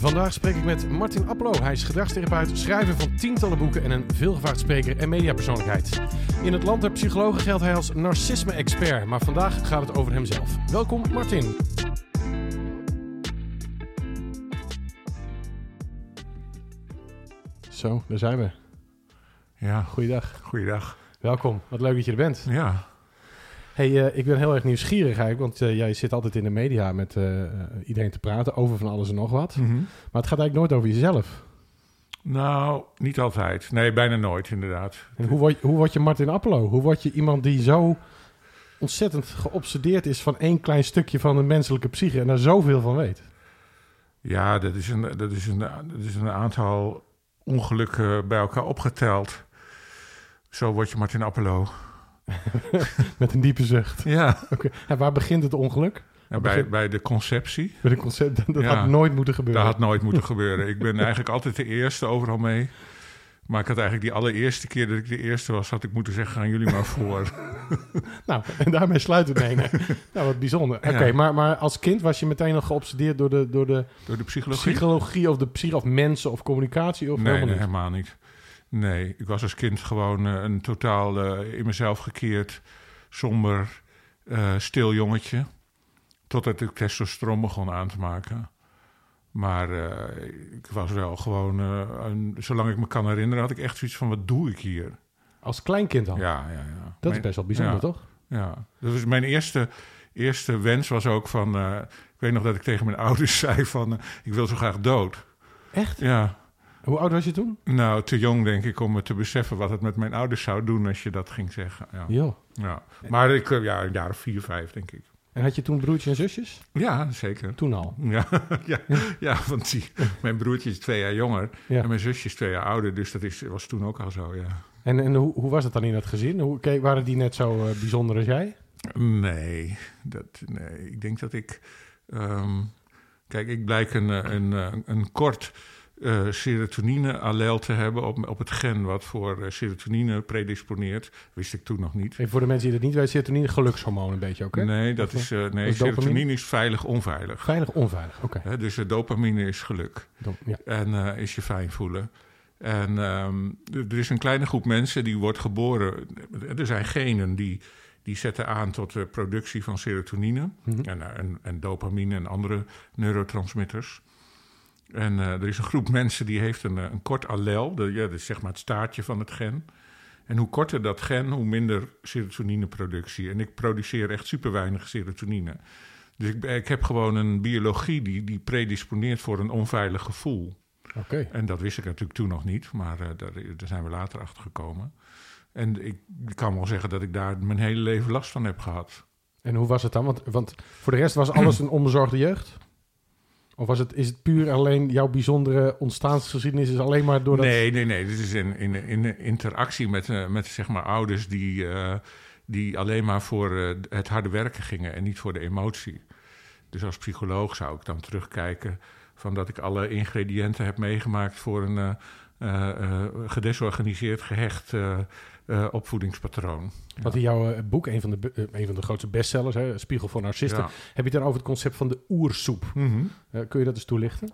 Vandaag spreek ik met Martin Appelo. Hij is gedragstherapeut, schrijver van tientallen boeken en een veelgevraagd spreker en mediapersoonlijkheid. In het land der psychologen geldt hij als narcisme-expert, maar vandaag gaat het over hemzelf. Welkom Martin. Zo, daar zijn we. Ja, Goeiedag. goeiedag. Welkom. Wat leuk dat je er bent. Ja, Hey, eh, ik ben heel erg nieuwsgierig eigenlijk, want eh, jij zit altijd in de media met eh, iedereen te praten over van alles en nog wat. Mhm. Maar het gaat eigenlijk nooit over jezelf. nou, niet altijd. Nee, bijna nooit inderdaad. En hoe word, hoe word je Martin Appelo? Hoe word je iemand die zo ontzettend geobsedeerd is van één klein stukje van de menselijke psyche en daar zoveel van weet? Ja, dat is een, dat is een, dat is een aantal ongelukken bij elkaar opgeteld. Zo word je Martin Appelo. Met een diepe zucht. Ja, Oké. En waar begint het ongeluk? bij, bij de conceptie. Met een concept dat Ja. had nooit moeten gebeuren. Dat had nooit moeten gebeuren. Ik ben eigenlijk altijd de eerste overal mee. Maar ik had eigenlijk die allereerste keer dat ik de eerste was, had ik moeten zeggen, gaan jullie maar voor. Nou, en daarmee sluiten we nee. Nou, wat bijzonder. Oké, Ja. maar, maar als kind was je meteen nog geobsedeerd door de, door de Door de psychologie. psychologie of de of mensen of communicatie? Of nee, helemaal nee, niet? helemaal niet. Nee, ik was als kind gewoon eh, een totaal eh, in mezelf gekeerd, somber, eh, stil jongetje. Totdat ik testosteron begon aan te maken. Maar ik was wel gewoon, een- zolang ik me kan herinneren, had ik echt zoiets van: wat doe ik hier? Als kleinkind al? Ja, ja, ja. Dat is best wel bijzonder, ja. toch? Ja, dat was mijn eerste, eerste wens was ook van. ik weet nog dat ik tegen mijn ouders zei: van, ik wil zo graag dood. Echt? Ja, Hoe oud was je toen? Nou, te jong denk ik om me te beseffen wat het met mijn ouders zou doen als je dat ging zeggen. Ja. Jo. Ja. Maar ik, eh, ja, een jaar of vier, vijf denk ik. En had je toen broertjes en zusjes? Ja, zeker. Toen al. Ja, ja, ja want die, mijn broertje is twee jaar jonger Ja. en mijn zusje is twee jaar ouder. Dus dat is, was toen ook al zo, ja. En, en hoe, hoe was het dan in dat gezin? Hoe, waren die net zo eh, bijzonder als jij? Nee, dat, nee, ik denk dat ik... ehm, kijk, ik blijk een, eh, een, een kort eh serotonine-allel te hebben op, op het gen... wat voor eh, serotonine predisponeert. Wist ik toen nog niet. Even voor de mensen die dat niet weten, serotonine gelukshormoon een beetje ook, hè? Nee, dat Of, is, eh, nee dopamine? serotonine is veilig, onveilig. Veilig, onveilig. Oké. Hè, dus dopamine is geluk Ja. en is je fijn voelen. En ehm, er is een kleine groep mensen die wordt geboren. Er zijn genen die, die zetten aan tot de productie van serotonine Mhm. en, en, en dopamine en andere neurotransmitters. En eh, er is een groep mensen die heeft een, eh, een kort allel, de, ja, dat is zeg maar het staartje van het gen. En hoe korter dat gen, hoe minder serotonineproductie. En ik produceer echt super weinig serotonine. Dus ik, ik heb gewoon een biologie die, die predisponeert voor een onveilig gevoel. Oké. En dat wist ik natuurlijk toen nog niet, maar eh, daar, daar zijn we later achter gekomen. En ik, ik kan wel zeggen dat ik daar mijn hele leven last van heb gehad. En hoe was het dan? Want, want voor de rest was alles een onbezorgde jeugd? Of was het, is het puur alleen jouw bijzondere ontstaansgeschiedenis is alleen maar door dat... Nee, nee, nee. Dit is in, in, in interactie met, eh, met zeg maar ouders die, eh, die alleen maar voor eh, het harde werken gingen en niet voor de emotie. Dus als psycholoog zou ik dan terugkijken van dat ik alle ingrediënten heb meegemaakt voor een gedesorganiseerd, gehecht eh, opvoedingspatroon. Want in jouw eh, boek, een van, de, eh, een van de grootste bestsellers, hè, Spiegel voor Narcisten, heb je het dan over het concept van de oersoep. Mhm. Kun je dat eens toelichten?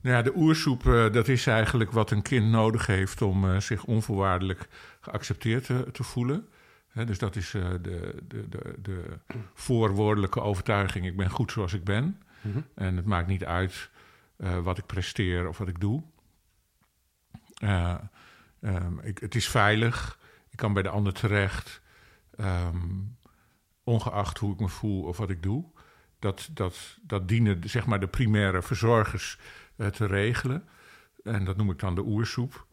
Nou ja, de oersoep, dat is eigenlijk wat een kind nodig heeft om zich onvoorwaardelijk geaccepteerd te, te voelen. Dus dat is de, de, de, de voorwoordelijke overtuiging: ik ben goed zoals ik ben. Mhm. En het maakt niet uit wat ik presteer of wat ik doe. Eh, ehm, ik, het is veilig, kan bij de ander terecht, ehm, ongeacht hoe ik me voel of wat ik doe. Dat, dat, dat dienen zeg maar, de primaire verzorgers eh, te regelen. En dat noem ik dan de oersoep.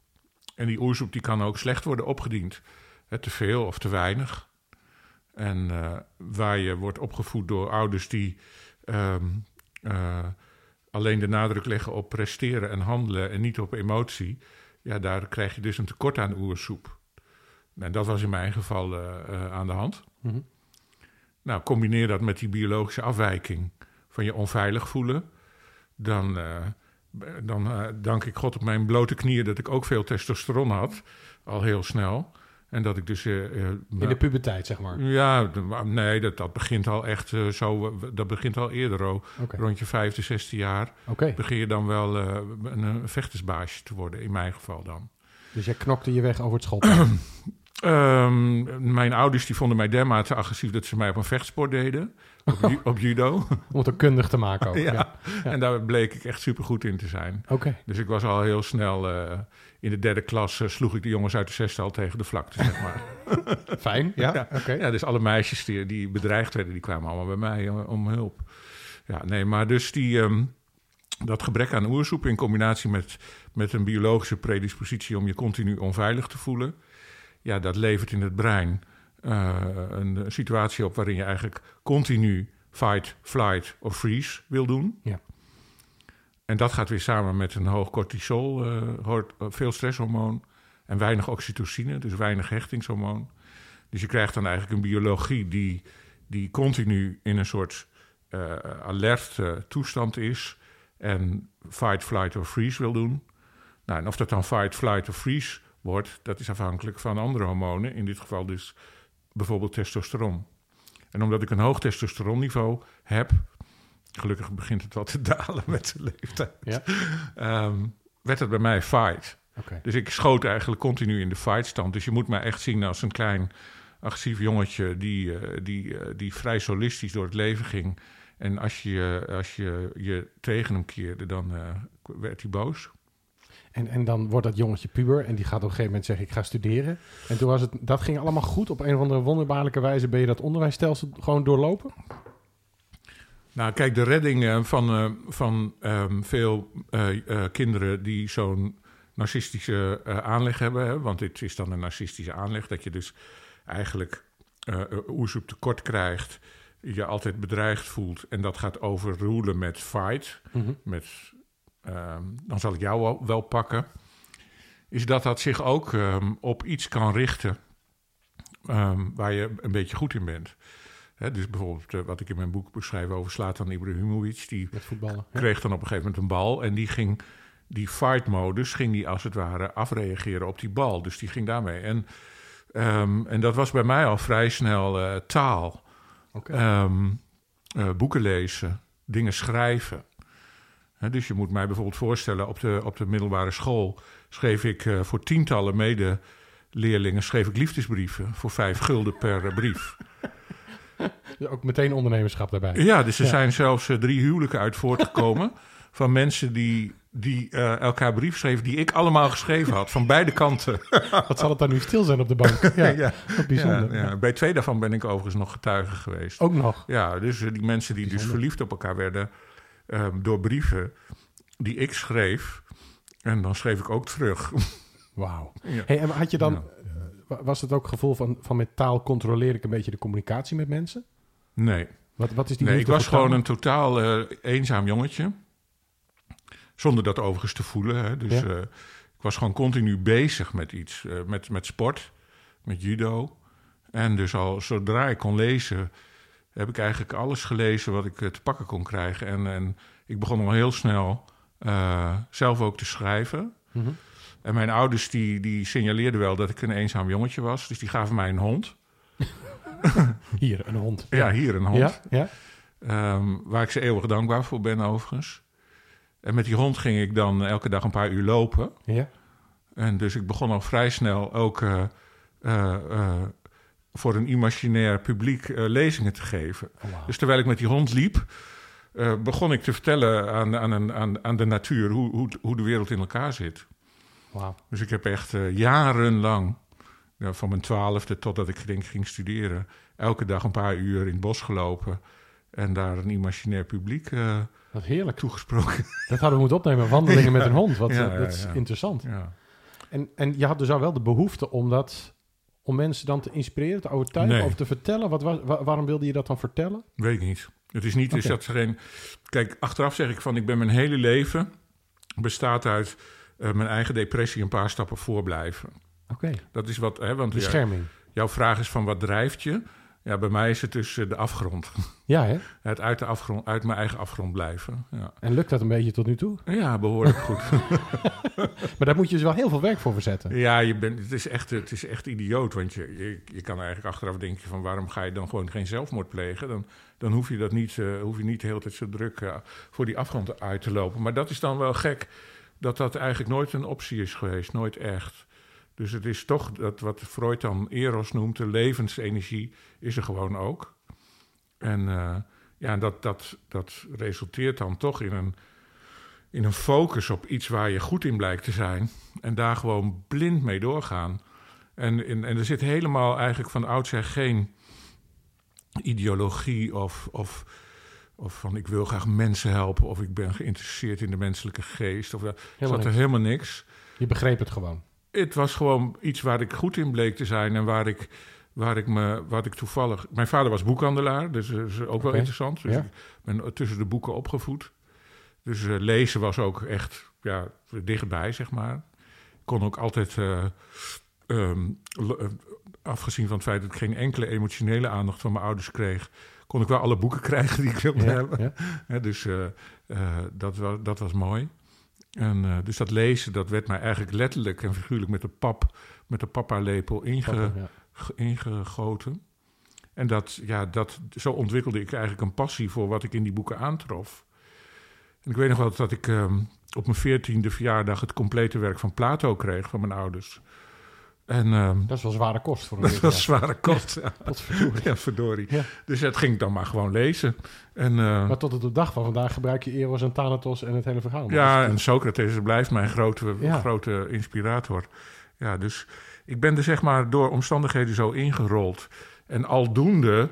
En die oersoep die kan ook slecht worden opgediend. Hè, te veel of te weinig. En eh, waar je wordt opgevoed door ouders die ehm, eh, alleen de nadruk leggen op presteren en handelen en niet op emotie, ja, daar krijg je dus een tekort aan oersoep. En dat was in mijn geval eh, eh, aan de hand. Mhm. Nou, combineer dat met die biologische afwijking van je onveilig voelen, dan, eh, dan dank ik God op mijn blote knieën dat ik ook veel testosteron had, al heel snel. En dat ik dus... In de puberteit, zeg maar. ja, de- nee, dat, dat begint al echt zo... Dat begint al eerder, oh. Oké, Rond je vijfde, zesde jaar begin je dan wel een, een vechtersbaasje te worden. In mijn geval dan. dus jij knokte je weg over het schoolplein. Ehm, mijn ouders die vonden mij dermate agressief dat ze mij op een vechtsport deden. Op, ju- op judo. Om het ook kundig te maken ook. Ja. Ja. Ja. En daar bleek ik echt supergoed in te zijn. Oké. Dus ik was al heel snel... eh, in de derde klas eh, sloeg ik de jongens uit de zesde al tegen de vlakte, zeg maar. Fijn. Ja. Ja. Oké. Ja, dus alle meisjes die, die bedreigd werden, die kwamen allemaal bij mij eh, om hulp. Ja, nee, maar dus die, ehm, dat gebrek aan oersoep in combinatie met, met een biologische predispositie om je continu onveilig te voelen, ja, dat levert in het brein eh, een, situatie op waarin je eigenlijk continu fight, flight of freeze wil doen. Ja. En dat gaat weer samen met een hoog cortisol, hoort- eh, veel stresshormoon en weinig oxytocine, dus weinig hechtingshormoon. Dus je krijgt dan eigenlijk een biologie die, die continu in een soort alert toestand is en fight, flight of freeze wil doen. Nou, en of dat dan fight, flight of freeze wordt, dat is afhankelijk van andere hormonen. In dit geval dus bijvoorbeeld testosteron. En omdat ik een hoog testosteronniveau heb, gelukkig begint het wat te dalen met de leeftijd, Ja. ehm, werd het bij mij fight. Dus ik schoot eigenlijk continu in de fightstand. Dus je moet mij echt zien als een klein agressief jongetje die, eh, die, eh, die vrij solistisch door het leven ging. En als je als je, je tegen hem keerde, dan eh, werd hij boos. En, en dan wordt dat jongetje puber en die gaat op een gegeven moment zeggen ik ga studeren. En toen was het, dat ging allemaal goed. Op een of andere wonderbaarlijke wijze ben je dat onderwijsstelsel gewoon doorlopen. Nou, kijk, de redding eh, van, eh, van ehm, veel eh, kinderen die zo'n narcistische aanleg hebben, hè, want dit is dan een narcistische aanleg, dat je dus eigenlijk oersoep tekort krijgt, je altijd bedreigd voelt en dat gaat overroelen met fight, Mhm. met ehm, dan zal ik jou wel, pakken, is dat dat zich ook ehm, op iets kan richten ehm, waar je een beetje goed in bent. Dus bijvoorbeeld eh, wat ik in mijn boek beschrijf over Slatan Ibrahimovic, die voetballen. Kreeg dan op een gegeven moment een bal en die ging die fight-modus ging die als het ware afreageren op die bal. Dus die ging daarmee. En, en dat was bij mij al vrij snel eh, taal. Eh, boeken lezen, dingen schrijven. Dus je moet mij bijvoorbeeld voorstellen, op de, op de middelbare school schreef ik eh, voor tientallen medeleerlingen schreef ik liefdesbrieven voor vijf gulden per eh, brief. Ook meteen ondernemerschap daarbij. Ja, dus er Ja. zijn zelfs eh, drie huwelijken uit voortgekomen van mensen die, die elkaar brief schreven die ik allemaal geschreven had, van beide kanten. Wat zal het dan nu stil zijn op de bank? Ja, ja. bijzonder. Ja. Bij twee daarvan ben ik overigens nog getuige geweest. Ook nog. Ja, dus die mensen die dus verliefd op elkaar werden ehm, door brieven die ik schreef. En dan schreef ik ook terug. Wauw. Ja. Hey, en had je dan, Ja. eh, wa- was het ook het gevoel van, van met taal controleer ik een beetje de communicatie met mensen? Nee, Wat, wat is die nee ik was gewoon een totaal eh, eenzaam jongetje. Zonder dat overigens te voelen. Hè. Dus Ja. eh, ik was gewoon continu bezig met iets. met, met sport, met judo. En dus al zodra ik kon lezen, heb ik eigenlijk alles gelezen wat ik eh, te pakken kon krijgen. En, en ik begon al heel snel eh, zelf ook te schrijven. Mhm. En mijn ouders die, die signaleerden wel dat ik een eenzaam jongetje was. Dus die gaven mij een hond. Hier, een hond. Ja, hier een hond. Ja, ja. Ehm, waar ik ze eeuwig dankbaar voor ben overigens. En met die hond ging ik dan elke dag een paar uur lopen. ja. En dus ik begon al vrij snel ook eh, voor een imaginair publiek eh, lezingen te geven. Oh. Dus terwijl ik met die hond liep, eh, begon ik te vertellen aan, aan, een, aan, aan de natuur hoe, hoe, hoe de wereld in elkaar zit. Dus ik heb echt eh, jarenlang, ja, van mijn twaalfde totdat ik denk, ging studeren, elke dag een paar uur in het bos gelopen. En daar een imaginair publiek eh, Wat heerlijk. toegesproken. Dat hadden we moeten opnemen. Wandelingen met een hond. Wat, Ja, ja, dat is ja. interessant. Ja. En, en je had dus al wel de behoefte om dat... Om mensen dan te inspireren, te overtuigen Nee. of te vertellen. Wat, was- wa- waarom wilde je dat dan vertellen? Weet ik niet. Het is niet, is Oké. dat geen... Kijk, achteraf zeg ik van, ik ben mijn hele leven bestaat uit eh, mijn eigen depressie een paar stappen voorblijven. Oké. Dat is wat, hè, want Bescherming. jouw vraag is van wat drijft je? Ja, bij mij is het dus eh, de afgrond. Ja, hè? Het uit, de afgrond, uit mijn eigen afgrond blijven. Ja, En lukt dat een beetje tot nu toe? ja behoorlijk goed. Maar daar moet je dus wel heel veel werk voor verzetten. Ja, je bent, het, is echt, het is echt idioot. Want je, je, je kan eigenlijk achteraf denken van... waarom ga je dan gewoon geen zelfmoord plegen? Dan, dan hoef je dat niet, eh, hoef je niet de hele tijd zo druk eh, voor die afgrond uit te lopen. Maar dat is dan wel gek dat dat eigenlijk nooit een optie is geweest. Nooit echt. Dus het is toch dat wat Freud dan eros noemt... de levensenergie is er gewoon ook. En eh, ja, dat, dat, dat resulteert dan toch in een, in een focus op iets waar je goed in blijkt te zijn. En daar gewoon blind mee doorgaan. En, en, en er zit helemaal eigenlijk van oudsher geen ideologie of, of, of van ik wil graag mensen helpen of ik ben geïnteresseerd in de menselijke geest. Of, er Helemaal zat er niks. helemaal niks. Je begreep het gewoon. Het was gewoon iets waar ik goed in bleek te zijn en waar ik, waar ik me, wat ik toevallig. Mijn vader was boekhandelaar, dus dat is ook wel interessant. Dus ja. ik ben tussen de boeken opgevoed. Dus eh, lezen was ook echt ja, dichtbij, zeg maar. Ik kon ook altijd, eh, ehm, eh, afgezien van het feit dat ik geen enkele emotionele aandacht van mijn ouders kreeg, kon ik wel alle boeken krijgen die ik wilde Ja, hebben. ja. Dus dat, was, dat was mooi. En, eh, dus dat lezen, dat werd mij eigenlijk letterlijk en figuurlijk met de pap, met de papa-lepel inge, Ja. ge- ingegoten. En dat, ja, dat, zo ontwikkelde ik eigenlijk een passie voor wat ik in die boeken aantrof. En ik weet nog wel dat ik ehm, op mijn veertiende verjaardag het complete werk van Plato kreeg van mijn ouders. En ehm, Dat is wel zware kost voor een dat was zware kost. Ja, verdorie. Ja. Dus dat ging ik dan maar gewoon lezen. En, eh, Maar tot op de dag van vandaag gebruik je Eros en Thanatos en het hele verhaal. Ja, en Socrates blijft mijn grote, grote inspirator. Ja, dus ik ben er zeg maar door omstandigheden zo ingerold. En aldoende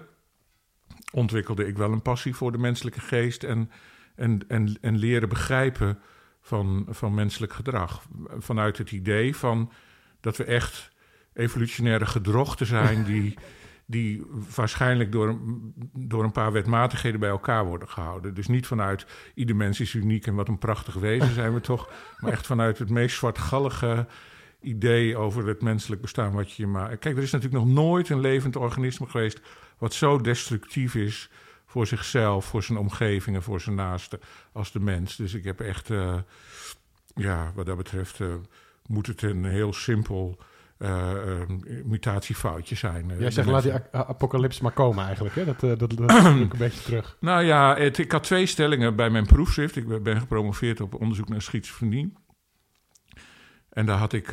ontwikkelde ik wel een passie voor de menselijke geest en, en, en, en leren begrijpen van, van menselijk gedrag. Vanuit het idee van dat we echt evolutionaire gedrochten zijn die, die waarschijnlijk door, een- door een paar wetmatigheden bij elkaar worden gehouden. Dus niet vanuit ieder mens is uniek en wat een prachtig wezen zijn we toch, maar echt vanuit het meest zwartgallige idee over het menselijk bestaan wat je maar. Kijk, er is natuurlijk nog nooit een levend organisme geweest wat zo destructief is voor zichzelf, voor zijn omgeving en voor zijn naasten als de mens. Dus ik heb echt, eh, ja, wat dat betreft, eh, moet het een heel simpel eh, eh, mutatiefoutje zijn. eh, Jij zegt laat die mensen. a- apocalypse maar komen eigenlijk. Hè? Dat, eh, dat, ik een beetje terug. Nou ja, het, ik had twee stellingen bij mijn proefschrift. Ik ben gepromoveerd op onderzoek naar schizofrenie. En daar had ik,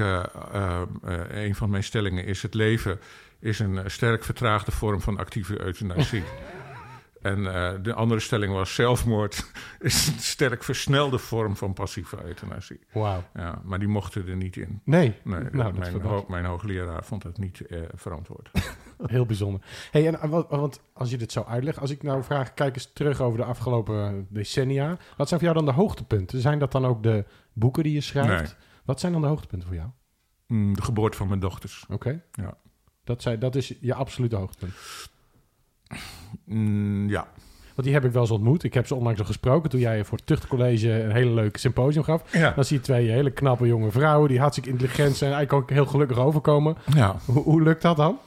een van mijn stellingen is... het leven is een sterk vertraagde vorm van actieve euthanasie. en eh, de andere stelling was zelfmoord is een sterk versnelde vorm van passieve euthanasie. Wauw. Ja, maar die mochten er niet in. Nee, Nee, nou, mijn, ho- mijn hoogleraar vond dat niet eh, verantwoord. Heel bijzonder. Hey, en, eh, want als je dit zo uitlegt, als ik nou vraag, kijk eens terug over de afgelopen decennia. Wat zijn voor jou dan de hoogtepunten? Zijn dat dan ook de boeken die je schrijft? Nee. Wat zijn dan de hoogtepunten voor jou? Mm, de geboorte van mijn dochters. Oké. Ja. Dat, zijn, dat is je absolute hoogtepunt. Mm, ja. Want die heb ik wel eens ontmoet. Ik heb ze onlangs al gesproken toen jij voor het Tuchtcollege een hele leuke symposium gaf. Ja. Dan zie je twee hele knappe jonge vrouwen die hartstikke intelligent zijn en eigenlijk ook heel gelukkig overkomen. ja. Hoe, hoe lukt dat dan?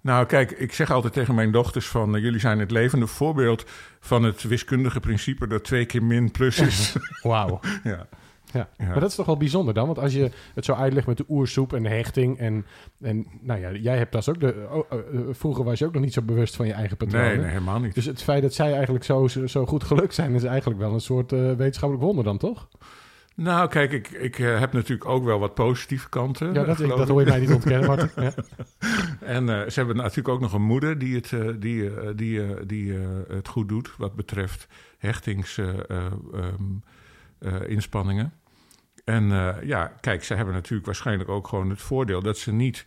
Nou, kijk, ik zeg altijd tegen mijn dochters van... eh, jullie zijn het levende voorbeeld van het wiskundige principe... dat twee keer min plus is. Wauw. ja. Ja. Ja. Maar dat is toch wel bijzonder dan? Want als je het zo uitlegt met de oersoep en de hechting en, en nou ja, jij hebt dat ook. De, oh, eh, vroeger was je ook nog niet zo bewust van je eigen patronen. Nee, nee, helemaal niet. Dus het feit dat zij eigenlijk zo, zo, goed gelukt zijn, is eigenlijk wel een soort eh, wetenschappelijk wonder dan, toch? Nou, kijk, ik, ik eh, heb natuurlijk ook wel wat positieve kanten. Ja, dat, hoor je mij niet ontkennen, Martin. Ja. En ze hebben natuurlijk ook nog een moeder die het, die, die, die het goed doet... wat betreft hechtingsinspanningen. inspanningen. En eh, ja, kijk, ze hebben natuurlijk waarschijnlijk ook gewoon het voordeel... dat ze niet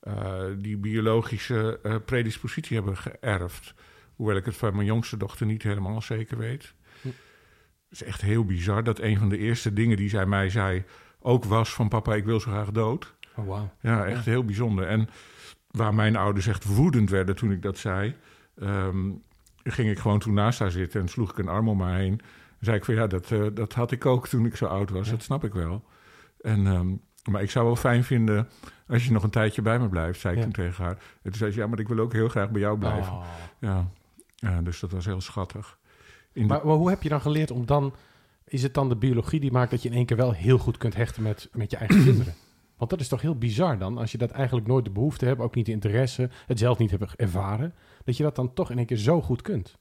eh, die biologische eh, predispositie hebben geërfd. Hoewel ik het van mijn jongste dochter niet helemaal zeker weet. Hm. Het is echt heel bizar dat een van de eerste dingen die zij mij zei... ook was van papa, ik wil zo graag dood. Oh, wauw. Ja, echt heel bijzonder. En waar mijn ouders echt woedend werden toen ik dat zei... ehm, ging ik gewoon toen naast haar zitten en sloeg ik een arm om haar heen. Zei ik van ja, dat, eh, dat had ik ook toen ik zo oud was. Ja. Dat snap ik wel. En, ehm, Maar ik zou wel fijn vinden als je nog een tijdje bij me blijft, zei ik Ja. toen tegen haar. En toen zei ze, ja, maar ik wil ook heel graag bij jou blijven. Oh. Ja. ja, dus dat was heel schattig. In de- Maar, maar hoe heb je dan geleerd om dan... Is het dan de biologie die maakt dat je in één keer wel heel goed kunt hechten met, met je eigen kinderen? Want dat is toch heel bizar dan, als je dat eigenlijk nooit de behoefte hebt, ook niet de interesse, het zelf niet hebt ervaren, dat je dat dan toch in één keer zo goed kunt.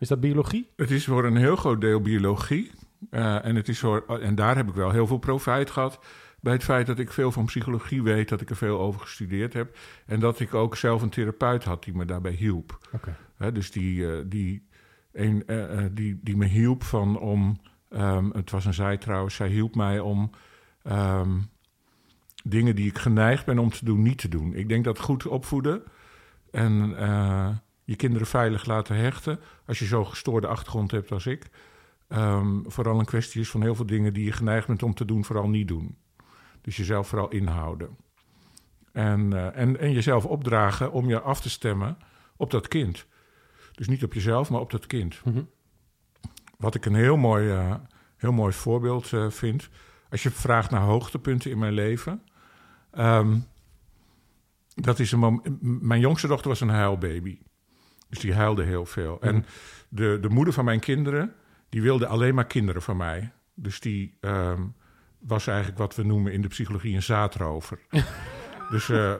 Is dat biologie? Het is voor een heel groot deel biologie. Eh, en, het is voor, en daar heb ik wel heel veel profijt gehad. Bij het feit dat ik veel van psychologie weet, dat ik er veel over gestudeerd heb. En dat ik ook zelf een therapeut had die me daarbij hielp. Oké. Hè, dus die, eh, die, een, eh, die, die me hielp van om. ehm, het was een zij trouwens, zij hielp mij om. ehm, dingen die ik geneigd ben om te doen, niet te doen. Ik denk dat goed opvoeden en je kinderen veilig laten hechten. Als je zo'n gestoorde achtergrond hebt als ik. ehm, vooral een kwestie is van heel veel dingen die je geneigd bent om te doen, vooral niet doen. Dus jezelf vooral inhouden. En, eh, en, en jezelf opdragen om je af te stemmen op dat kind. Dus niet op jezelf, maar op dat kind. Mhm. Wat ik een heel mooi, eh, heel mooi voorbeeld eh, vind. Als je vraagt naar hoogtepunten in mijn leven. ehm, dat is een mijn jongste dochter was een huilbaby. Dus die huilde heel veel. Mhm. En de, de moeder van mijn kinderen, die wilde alleen maar kinderen van mij. Dus die ehm, was eigenlijk wat we noemen in de psychologie een zaadrover. dus eh,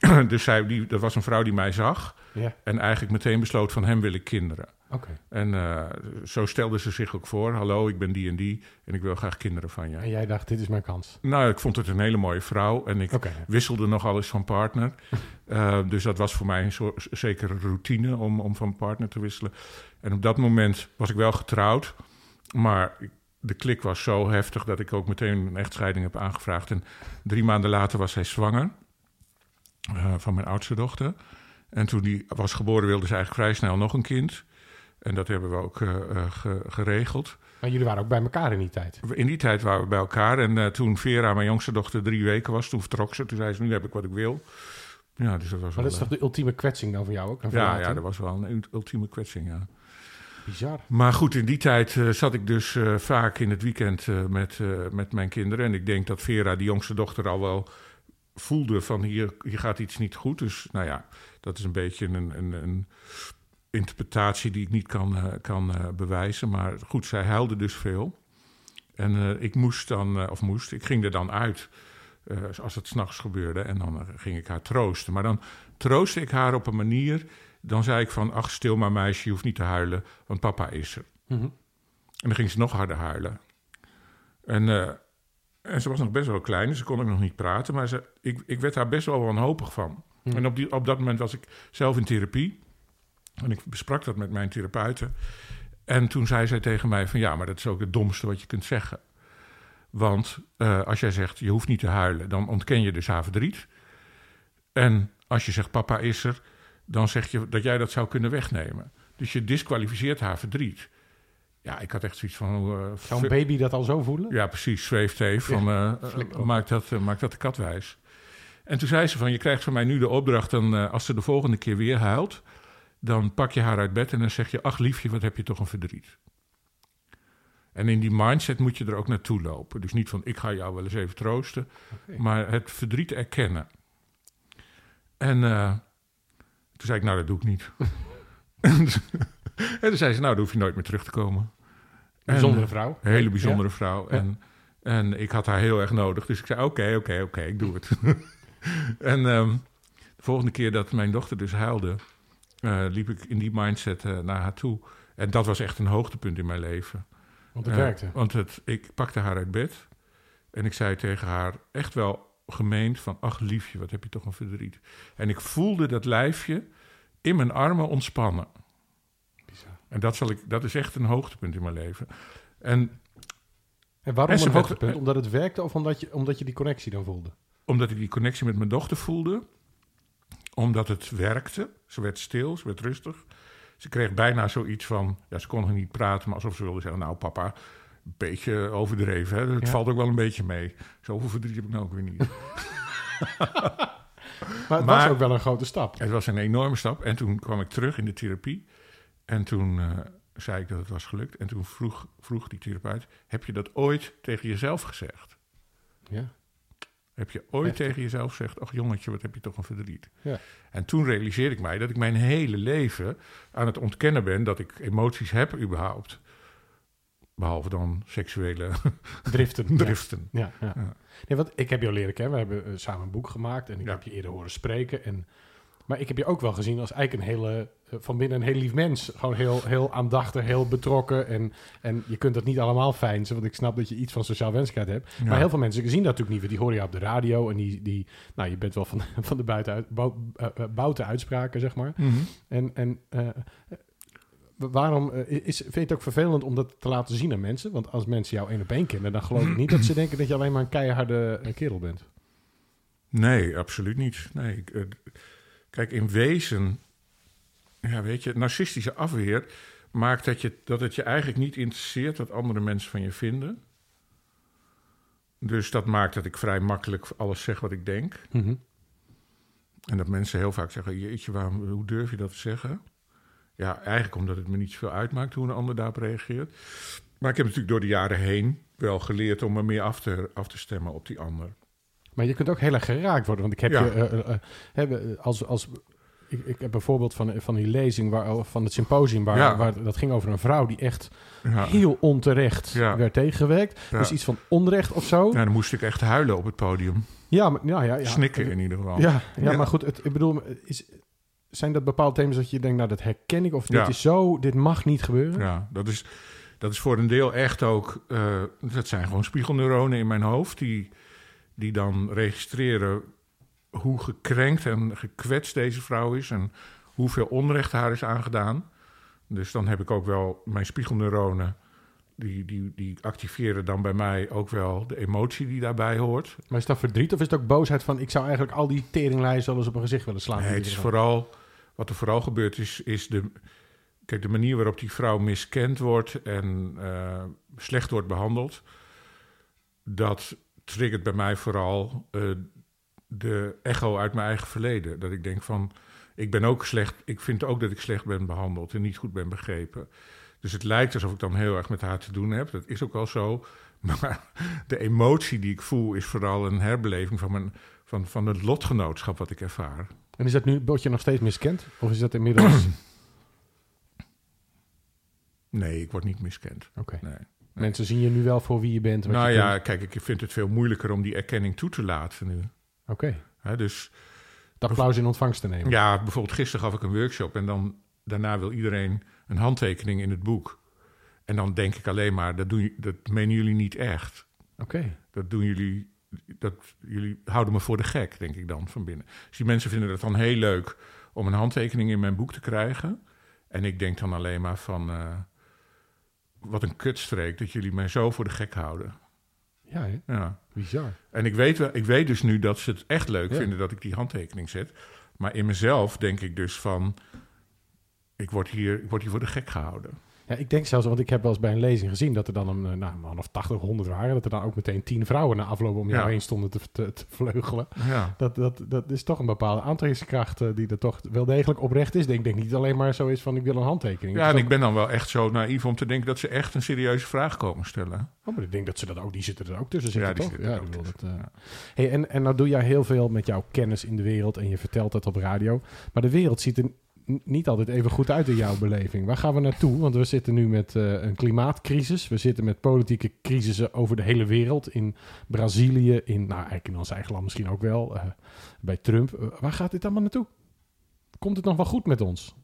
dus zij, die, dat was een vrouw die mij zag. Ja, En eigenlijk meteen besloot van hem wil ik kinderen. Oké. En eh, zo stelde ze zich ook voor. Hallo, ik ben die en die en ik wil graag kinderen van je. En jij dacht, dit is mijn kans. Nou, ik vond het een hele mooie vrouw. En ik wisselde nogal eens van partner. Eh, dus dat was voor mij een soort, zekere routine om, om van partner te wisselen. En op dat moment was ik wel getrouwd. Maar de klik was zo heftig dat ik ook meteen een echtscheiding heb aangevraagd. En drie maanden later was zij zwanger eh, van mijn oudste dochter. En toen die was geboren wilde ze eigenlijk vrij snel nog een kind. En dat hebben we ook eh, eh, ge- geregeld. Maar jullie waren ook bij elkaar in die tijd. In die tijd waren we bij elkaar. En eh, toen Vera, mijn jongste dochter, drie weken was, toen vertrok ze. Toen zei ze, nu heb ik wat ik wil. Ja, dus dat was Maar wel... dat is toch de ultieme kwetsing dan voor jou ook? Ja, ja, dat was wel een ult- ultieme kwetsing, ja. Bizar. Maar goed, in die tijd zat ik dus vaak in het weekend met, met mijn kinderen. En ik denk dat Vera, die jongste dochter, al wel voelde van hier, hier gaat iets niet goed. Dus nou ja, dat is een beetje een, een, een interpretatie die ik niet kan, eh, kan eh, bewijzen. Maar goed, zij huilde dus veel. En eh, ik moest dan, of moest, ik ging er dan uit als het s'nachts gebeurde. En dan ging ik haar troosten. Maar dan troostte ik haar op een manier. Dan zei ik van, ach stil maar meisje, je hoeft niet te huilen, want papa is er. Mhm. En dan ging ze nog harder huilen. En, en ze was nog best wel klein, dus ze kon ook nog niet praten. Maar ze, ik, ik werd daar best wel wanhopig van. Hm. En op, die, op dat moment was ik zelf in therapie. En ik besprak dat met mijn therapeuten. En toen zei zij tegen mij van... ja, maar dat is ook het domste wat je kunt zeggen. Want eh, als jij zegt, je hoeft niet te huilen... dan ontken je dus haar verdriet. En als je zegt, papa is er... dan zeg je dat jij dat zou kunnen wegnemen. Dus je disqualificeert haar verdriet. Ja, ik had echt zoiets van... eh, Zou een baby dat al zo voelen? ja, precies. Zweeft even van, maak, dat, maak dat de kat wijs. En toen zei ze van, je krijgt van mij nu de opdracht... Dan, als ze de volgende keer weer huilt... dan pak je haar uit bed en dan zeg je... ach liefje, wat heb je toch een verdriet. En in die mindset moet je er ook naartoe lopen. Dus niet van, ik ga jou wel eens even troosten... Maar het verdriet erkennen. En eh, toen zei ik, nou, dat doe ik niet. en toen zei ze, nou, dan hoef je nooit meer terug te komen. En, Bijzondere eh, vrouw. een hele bijzondere Ja. vrouw. Ja. En, en ik had haar heel erg nodig. Dus ik zei, oké, oké, oké, ik doe het. en ehm, de volgende keer dat mijn dochter dus huilde... eh, liep ik in die mindset eh, naar haar toe. En dat was echt een hoogtepunt in mijn leven. Want het Eh, werkte. Want het, ik pakte haar uit bed. En ik zei tegen haar echt wel gemeend van... ach liefje, wat heb je toch een verdriet. En ik voelde dat lijfje in mijn armen ontspannen. Bizar. En dat, zal ik, dat is echt een hoogtepunt in mijn leven. En En waarom En een hoogtepunt? Omdat het werkte of omdat je, omdat je die connectie dan voelde? omdat ik die connectie met mijn dochter voelde. Omdat het werkte. Ze werd stil, ze werd rustig. Ze kreeg bijna zoiets van... Ja, ze kon nog niet praten, maar alsof ze wilde zeggen... Nou papa, een beetje overdreven. Hè? Het Ja. valt ook wel een beetje mee. Zoveel verdriet heb ik nou ook weer niet. Maar het Maar- was ook wel een grote stap. het was een enorme stap. En toen kwam ik terug in de therapie. En toen eh, zei ik dat het was gelukt. En toen vroeg, vroeg die therapeut... Heb je dat ooit tegen jezelf gezegd? Ja. Heb je ooit tegen jezelf gezegd... ach jongetje, wat heb je toch een verdriet. Ja. En toen realiseerde ik mij dat ik mijn hele leven aan het ontkennen ben... dat ik emoties heb überhaupt. Behalve dan seksuele Driften. Driften. Ja, ja. Ja. Nee, want ik heb jou leren kennen. We hebben eh, samen een boek gemaakt en ik heb je eerder horen spreken. En, maar ik heb je ook wel gezien als eigenlijk een hele, eh, van binnen een heel lief mens. Gewoon heel, heel aandachtig, heel betrokken. En, en je kunt dat niet allemaal fijnsen, want ik snap dat je iets van sociaal wenselijkheid hebt. Ja. Maar heel veel mensen zien dat natuurlijk niet, die horen je op de radio. En die, die nou, je bent wel van, van de buitenuit, bou, eh, eh, uitspraken, zeg maar. Mhm. En, en waarom is, vind je het ook vervelend om dat te laten zien aan mensen? Want als mensen jou één op één kennen, dan geloof ik niet dat ze denken dat je alleen maar een keiharde kerel bent. Nee, absoluut niet. Nee, ik, kijk, in wezen, ja, weet je, narcistische afweer maakt dat, je, dat het je eigenlijk niet interesseert wat andere mensen van je vinden. Dus dat maakt dat ik vrij makkelijk alles zeg wat ik denk. En dat mensen heel vaak zeggen: Jeetje, waarom, hoe durf je dat te zeggen? Ja, eigenlijk omdat het me niet zoveel uitmaakt hoe een ander daarop reageert. Maar ik heb natuurlijk door de jaren heen wel geleerd om me meer af te, af te stemmen op die ander. Maar je kunt ook heel erg geraakt worden. Want ik heb Ja. je, eh, eh, eh, als, als, ik, ik heb een voorbeeld van, van die lezing, waar, van het symposium, waar, Ja. waar dat ging over een vrouw die echt Ja. heel onterecht Ja. werd tegengewerkt. Dus iets van onrecht of zo. Ja, dan moest ik echt huilen op het podium. Ja, maar, ja, ja, ja. Snikken in ieder geval. Ja, ja, maar goed, het, ik bedoel, is, zijn dat bepaalde thema's dat je denkt, nou, dat herken ik, of dit is zo, dit mag niet gebeuren? Ja, dat is, dat is voor een deel echt ook... dat zijn gewoon spiegelneuronen in mijn hoofd... die, die dan registreren hoe gekrenkt en gekwetst deze vrouw is... en hoeveel onrecht haar is aangedaan. Dus dan heb ik ook wel mijn spiegelneuronen... Die, die, die activeren dan bij mij ook wel de emotie die daarbij hoort. Maar is dat verdriet of is het ook boosheid van, ik zou eigenlijk al die teringlijsten wel eens op een gezicht willen slaan? Nee, het is vooral, wat er vooral gebeurt is, is de, kijk, de manier waarop die vrouw miskend wordt en eh, slecht wordt behandeld. Dat triggert bij mij vooral eh, de echo uit mijn eigen verleden. Dat ik denk van, ik ben ook slecht, ik vind ook dat ik slecht ben behandeld en niet goed ben begrepen. Dus het lijkt alsof ik dan heel erg met haar te doen heb. Dat is ook wel zo. Maar de emotie die ik voel is vooral een herbeleving van, mijn, van, van het lotgenootschap wat ik ervaar. En is dat nu, word je nog steeds miskend? Of is dat inmiddels... Nee, ik word niet miskend. Oké. Nee. Mensen zien je nu wel voor wie je bent. wat Nou je ja, kunt. kijk, ik vind het veel moeilijker om die erkenning toe te laten nu. Oké. Dus Het applaus in ontvangst te nemen. ja, bijvoorbeeld gisteren gaf ik een workshop en dan daarna wil iedereen een handtekening in het boek. En dan denk ik alleen maar, dat, doen, dat menen jullie niet echt. Oké. Dat doen jullie, dat, jullie houden me voor de gek, denk ik dan van binnen. Dus die mensen vinden het dan heel leuk om een handtekening in mijn boek te krijgen. En ik denk dan alleen maar van, eh, wat een kutstreek dat jullie mij zo voor de gek houden. Ja, hè? Ja. bizar. En ik weet, wel, ik weet dus nu dat ze het echt leuk Ja. vinden dat ik die handtekening zet. Maar in mezelf denk ik dus van, ik word hier, ik word hier voor de gek gehouden. Ja, ik denk zelfs, want ik heb wel eens bij een lezing gezien dat er dan een, eh, nou, een man of 80, 100 waren. Dat er dan ook meteen 10 vrouwen na afloop om jou Ja. heen stonden te, te, te vleugelen. Ja. Dat, dat, dat is toch een bepaalde aantrekkingskracht eh, die er toch wel degelijk oprecht is. Ik denk, denk niet alleen maar zo is van ik wil een handtekening. Ja, en ik ben dan wel echt zo naïef om te denken dat ze echt een serieuze vraag komen stellen. oh, maar ik denk dat ze dat ook, die zitten er ook tussen Ja, zitten, die toch? zitten er ja, ook tussen, dat, eh. hey, en, en nou doe jij heel veel met jouw kennis in de wereld en je vertelt het op radio. Maar de wereld ziet er niet altijd even goed uit in jouw beleving. Waar gaan we naartoe? Want we zitten nu met eh, een klimaatcrisis. We zitten met politieke crisissen over de hele wereld. In Brazilië, in, nou eigenlijk in ons eigen land misschien ook wel. eh, bij Trump. Eh, waar gaat dit allemaal naartoe? Komt het nog wel goed met ons?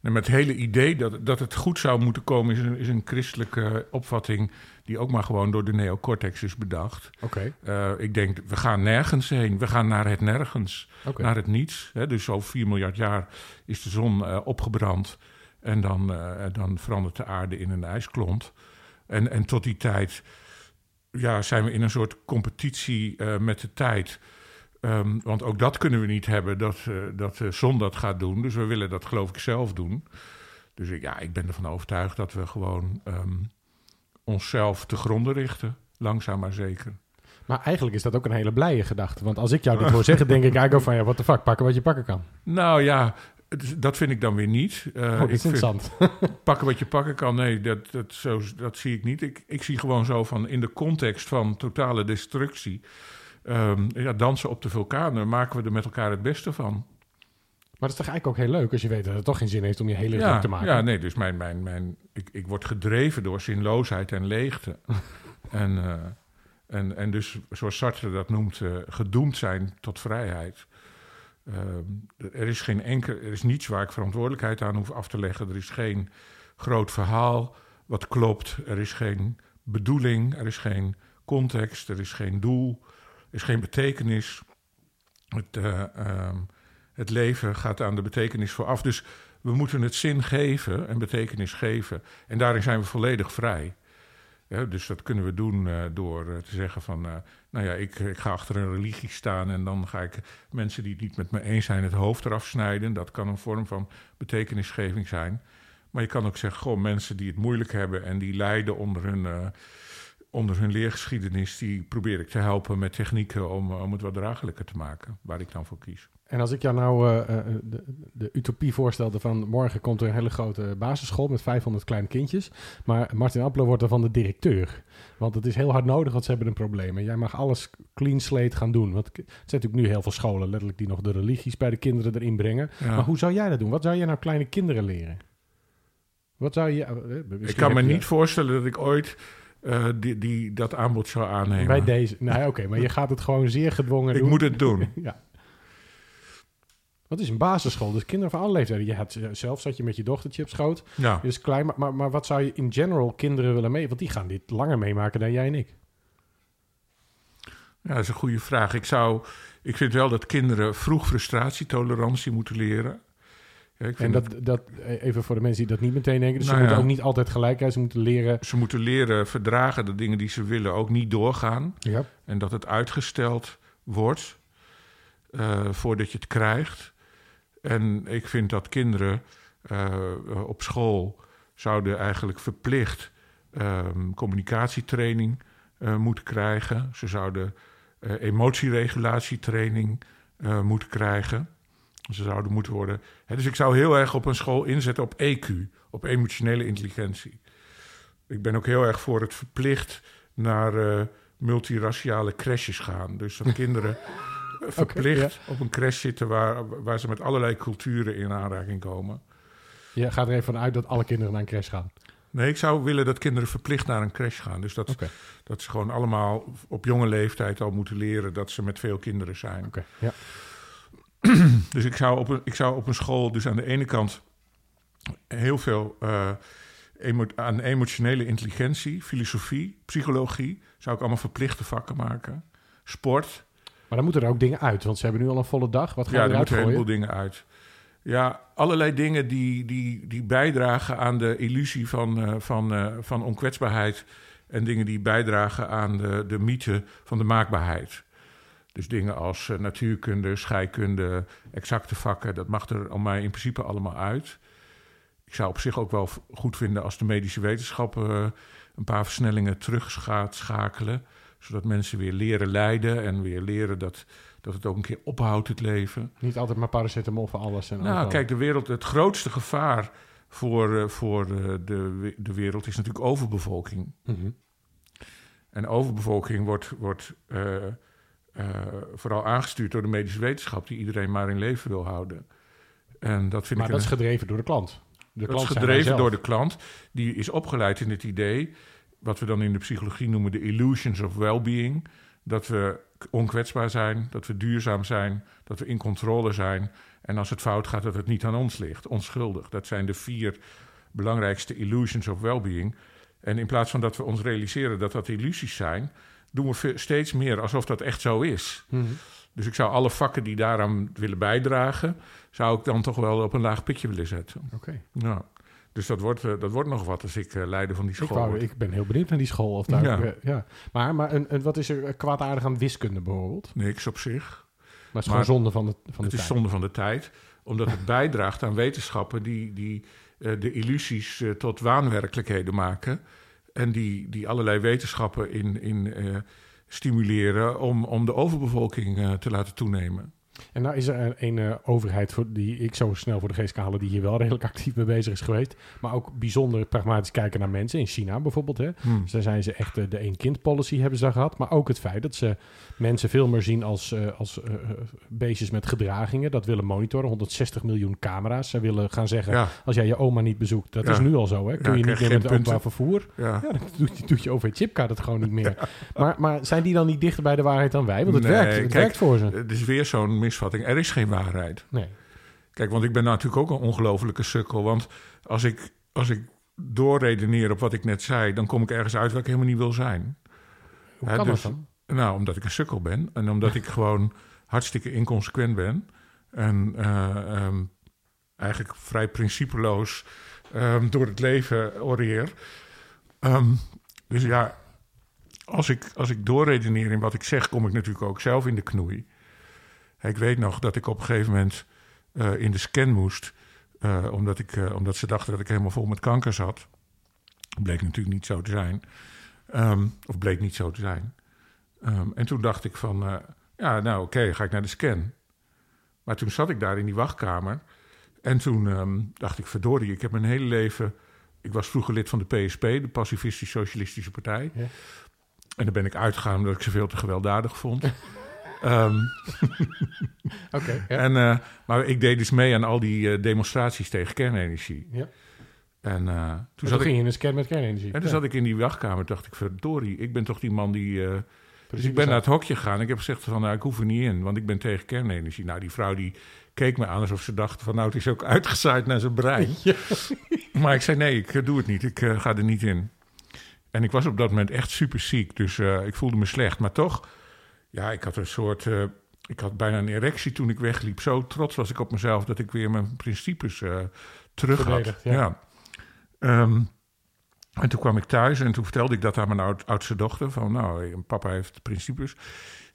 En met het hele idee dat, dat het goed zou moeten komen, is een, is een christelijke opvatting die ook maar gewoon door de neocortex is bedacht. Oké. Eh, ik denk, we gaan nergens heen. We gaan naar het nergens. Naar het niets. Hè? Dus over 4 miljard jaar is de zon eh, opgebrand. En dan, eh, dan verandert de aarde in een ijsklont. En, en tot die tijd ja, zijn we in een soort competitie met de tijd. Ehm, want ook dat kunnen we niet hebben, dat, eh, dat zon dat gaat doen. Dus we willen dat geloof ik zelf doen. Dus ik, ja, ik ben ervan overtuigd dat we gewoon ehm, onszelf te gronden richten. Langzaam maar zeker. Maar eigenlijk is dat ook een hele blije gedachte. Want als ik jou dit hoor zeggen, denk ik eigenlijk ook van... ja, wat de fuck, pakken wat je pakken kan. Nou ja, dat vind ik dan weer niet. Eh, Oh, vind- interessant. pakken wat je pakken kan. Nee, dat, dat, zo, dat zie ik niet. Ik, ik zie gewoon zo van in de context van totale destructie. Ehm, ja, dansen op de vulkanen, maken we er met elkaar het beste van. Maar dat is toch eigenlijk ook heel leuk als je weet dat het toch geen zin heeft om je hele Ja, druk te maken. ja nee, dus mijn, mijn, mijn, ik, ik word gedreven door zinloosheid en leegte. en, eh, en, en dus, zoals Sartre dat noemt, eh, gedoemd zijn tot vrijheid. Ehm, er is geen enkel, er is niets waar ik verantwoordelijkheid aan hoef af te leggen. Er is geen groot verhaal wat klopt. Er is geen bedoeling, er is geen context, er is geen doel, is geen betekenis. Het, eh, ehm, het leven gaat aan de betekenis vooraf. Dus we moeten het zin geven en betekenis geven. En daarin zijn we volledig vrij. Dus dat kunnen we doen eh, door eh, te zeggen van... nou ja, ik, ik ga achter een religie staan... en dan ga ik mensen die het niet met me eens zijn... het hoofd eraf snijden. Dat kan een vorm van betekenisgeving zijn. Maar je kan ook zeggen... goh, mensen die het moeilijk hebben... en die lijden onder hun, onder hun leergeschiedenis... die probeer ik te helpen met technieken... om, om het wat draaglijker te maken. Waar ik dan voor kies. En als ik jou nou eh, eh, de, de utopie voorstelde van morgen komt er een hele grote basisschool met 500 kleine kindjes. Maar Martin Appler wordt ervan de directeur. Want het is heel hard nodig, want ze hebben een probleem. En jij mag alles clean slate gaan doen. Want er zijn natuurlijk nu heel veel scholen letterlijk die nog de religies bij de kinderen erin brengen. Ja. Maar hoe zou jij dat doen? Wat zou jij nou kleine kinderen leren? Wat zou je... eh, Ik kan me niet voorstellen dat ik ooit eh, die, die, dat aanbod zou aannemen. Bij deze... Nee, oké, maar je gaat het gewoon zeer gedwongen ik doen. moet het doen. Ja. Wat is een basisschool? Dus kinderen van alle leeftijden. Je had, zelf zat je met je dochtertje op schoot. Ja. Is klein, maar, maar, maar wat zou je in general kinderen willen mee? Want die gaan dit langer meemaken dan jij en ik. ja, dat is een goede vraag. Ik, zou, ik vind wel dat kinderen vroeg frustratietolerantie moeten leren. Ja, En dat, dat, eh, even voor de mensen die dat niet meteen denken. Dus Nou ze moeten ja. ook niet altijd gelijk. Ze moeten leren. Ze moeten leren verdragen dat dingen die ze willen ook niet doorgaan. Ja. En dat het uitgesteld wordt eh, voordat je het krijgt. En ik vind dat kinderen eh, op school zouden eigenlijk verplicht ehm, communicatietraining eh, moeten krijgen. Ze zouden emotieregulatietraining moeten krijgen. Ze zouden moeten worden. Hè, dus ik zou heel erg op een school inzetten op EQ, op emotionele intelligentie. Ik ben ook heel erg voor het verplicht naar eh, multiraciale crashes gaan. Dus dat kinderen verplicht op een crash zitten waar, waar ze met allerlei culturen in aanraking komen. Je gaat er even vanuit dat alle kinderen naar een crash gaan. Nee, ik zou willen dat kinderen verplicht naar een crash gaan. Dus dat, dat ze gewoon allemaal op jonge leeftijd al moeten leren dat ze met veel kinderen zijn. Oké. Ja. Dus ik zou, op een, ik zou op een school dus aan de ene kant heel veel eh, emo- aan emotionele intelligentie, filosofie, psychologie, zou ik allemaal verplichte vakken maken. Sport, Maar dan moeten er ook dingen uit. Want ze hebben nu al een volle dag. Wat gaan ja, er moeten een heleboel dingen uit. Ja, allerlei dingen die, die, die bijdragen aan de illusie van, eh, van, eh, van onkwetsbaarheid. En dingen die bijdragen aan de, de mythe van de maakbaarheid. Dus dingen als eh, natuurkunde, scheikunde, exacte vakken, dat mag er al mij in principe allemaal uit. Ik zou op zich ook wel goed vinden als de medische wetenschappen eh, een paar versnellingen terug gaat schakelen. Zodat mensen weer leren lijden en weer leren dat, dat het ook een keer ophoudt, het leven. Niet altijd maar paracetamol voor alles. En Nou, overal. kijk, de wereld, het grootste gevaar voor, eh, voor de, de wereld is natuurlijk overbevolking. Mhm. En overbevolking wordt, wordt vooral aangestuurd door de medische wetenschap, die iedereen maar in leven wil houden. En dat vind Maar ik dat een- is gedreven door de klant. De dat is gedreven door de klant. Die is opgeleid in het idee, wat we dan in de psychologie noemen de illusions of well-being. Dat we onkwetsbaar zijn, dat we duurzaam zijn, dat we in controle zijn. En als het fout gaat, dat het niet aan ons ligt, onschuldig. Dat zijn de vier belangrijkste illusions of well-being. En in plaats van dat we ons realiseren dat dat illusies zijn, doen we steeds meer alsof dat echt zo is. Mhm. Dus ik zou alle vakken die daaraan willen bijdragen, zou ik dan toch wel op een laag pitje willen zetten. Oké. Ja. Dus dat wordt, eh, dat wordt nog wat als ik eh, leider van die Ik, school wou, word. ik ben heel benieuwd naar die school. Of daar Ja. ook, eh, ja. Maar, maar een, een- wat is er kwaadaardig aan wiskunde bijvoorbeeld? Niks op zich. Maar het is Maar gewoon zonde van de, van de het is tijd. zonde van de tijd. Omdat het bijdraagt aan wetenschappen die, die de illusies tot waanwerkelijkheden maken. En die, die allerlei wetenschappen in, in, eh, stimuleren om, om de overbevolking eh, te laten toenemen. En nou is er een, een uh, overheid voor, die ik zo snel voor de geest kan halen, die hier wel redelijk actief mee bezig is geweest. Maar ook bijzonder pragmatisch kijken naar mensen. In China bijvoorbeeld. Hè. Hmm. Dus daar zijn ze echt uh, de één-kind-policy hebben ze daar gehad. Maar ook het feit dat ze mensen veel meer zien als, uh, als beestjes met gedragingen. Dat willen monitoren. 160 miljoen camera's. Ze willen gaan zeggen, Ja. als jij je oma niet bezoekt, dat Ja. is nu al zo. Hè. Kun Ja, je niet meer met openbaar punten. vervoer. Ja. Dan doet, doet je OV-chipkaart het gewoon niet meer. Maar, maar zijn die dan niet dichter bij de waarheid dan wij? Want het Nee, werkt, het kijk, werkt voor ze. Het is weer zo'n misvatting. Er is geen waarheid. Nee. Kijk, want ik ben natuurlijk ook een ongelofelijke sukkel. Want als ik, als ik doorredeneer op wat ik net zei, dan kom ik ergens uit waar ik helemaal niet wil zijn. Hoe kan dus- dat dan? Nou, omdat ik een sukkel ben en omdat ik gewoon hartstikke inconsequent ben. En eh, ehm, eigenlijk vrij principeloos ehm, door het leven oreer. Ehm, dus ja, als ik, als ik doorredeneer in wat ik zeg, kom ik natuurlijk ook zelf in de knoei. Ik weet nog dat ik op een gegeven moment eh, in de scan moest. eh, omdat, ik, eh, omdat ze dachten dat ik helemaal vol met kanker zat. Bleek natuurlijk niet zo te zijn. Ehm, of bleek niet zo te zijn. Ehm, en toen dacht ik van, ja, nou oké, ga ik naar de scan. Maar toen zat ik daar in die wachtkamer. En toen ehm, dacht ik, verdorie, ik heb mijn hele leven... Ik was vroeger lid van de PSP, de Pacifistisch Socialistische Partij. Ja. En daar ben ik uitgegaan omdat ik ze veel te gewelddadig vond. Ehm, Oké. ja. en, eh, maar ik deed dus mee aan al die eh, demonstraties tegen kernenergie. Ja. En eh, toen, Toen zat ik, ging je in een scan met kernenergie. en toen Ja, zat ik in die wachtkamer dacht ik, verdorie, ik ben toch die man die... dus ik ben naar het hokje gegaan. Ik heb gezegd van, nou, ik hoef er niet in, want ik ben tegen kernenergie. Nou, die vrouw die keek me aan alsof ze dacht van, nou, het is ook uitgezaaid naar zijn brein. Ja. Maar ik zei, nee, ik doe het niet. Ik ga er niet in. En ik was op dat moment echt super ziek, dus ik voelde me slecht. Maar toch, ja, ik had een soort... eh, ik had bijna een erectie toen ik wegliep. Zo trots was ik op mezelf dat ik weer mijn principes eh, terug had. Ja. Ehm, en toen kwam ik thuis en toen vertelde ik dat aan mijn oud, oudste dochter. Van nou, papa heeft principes.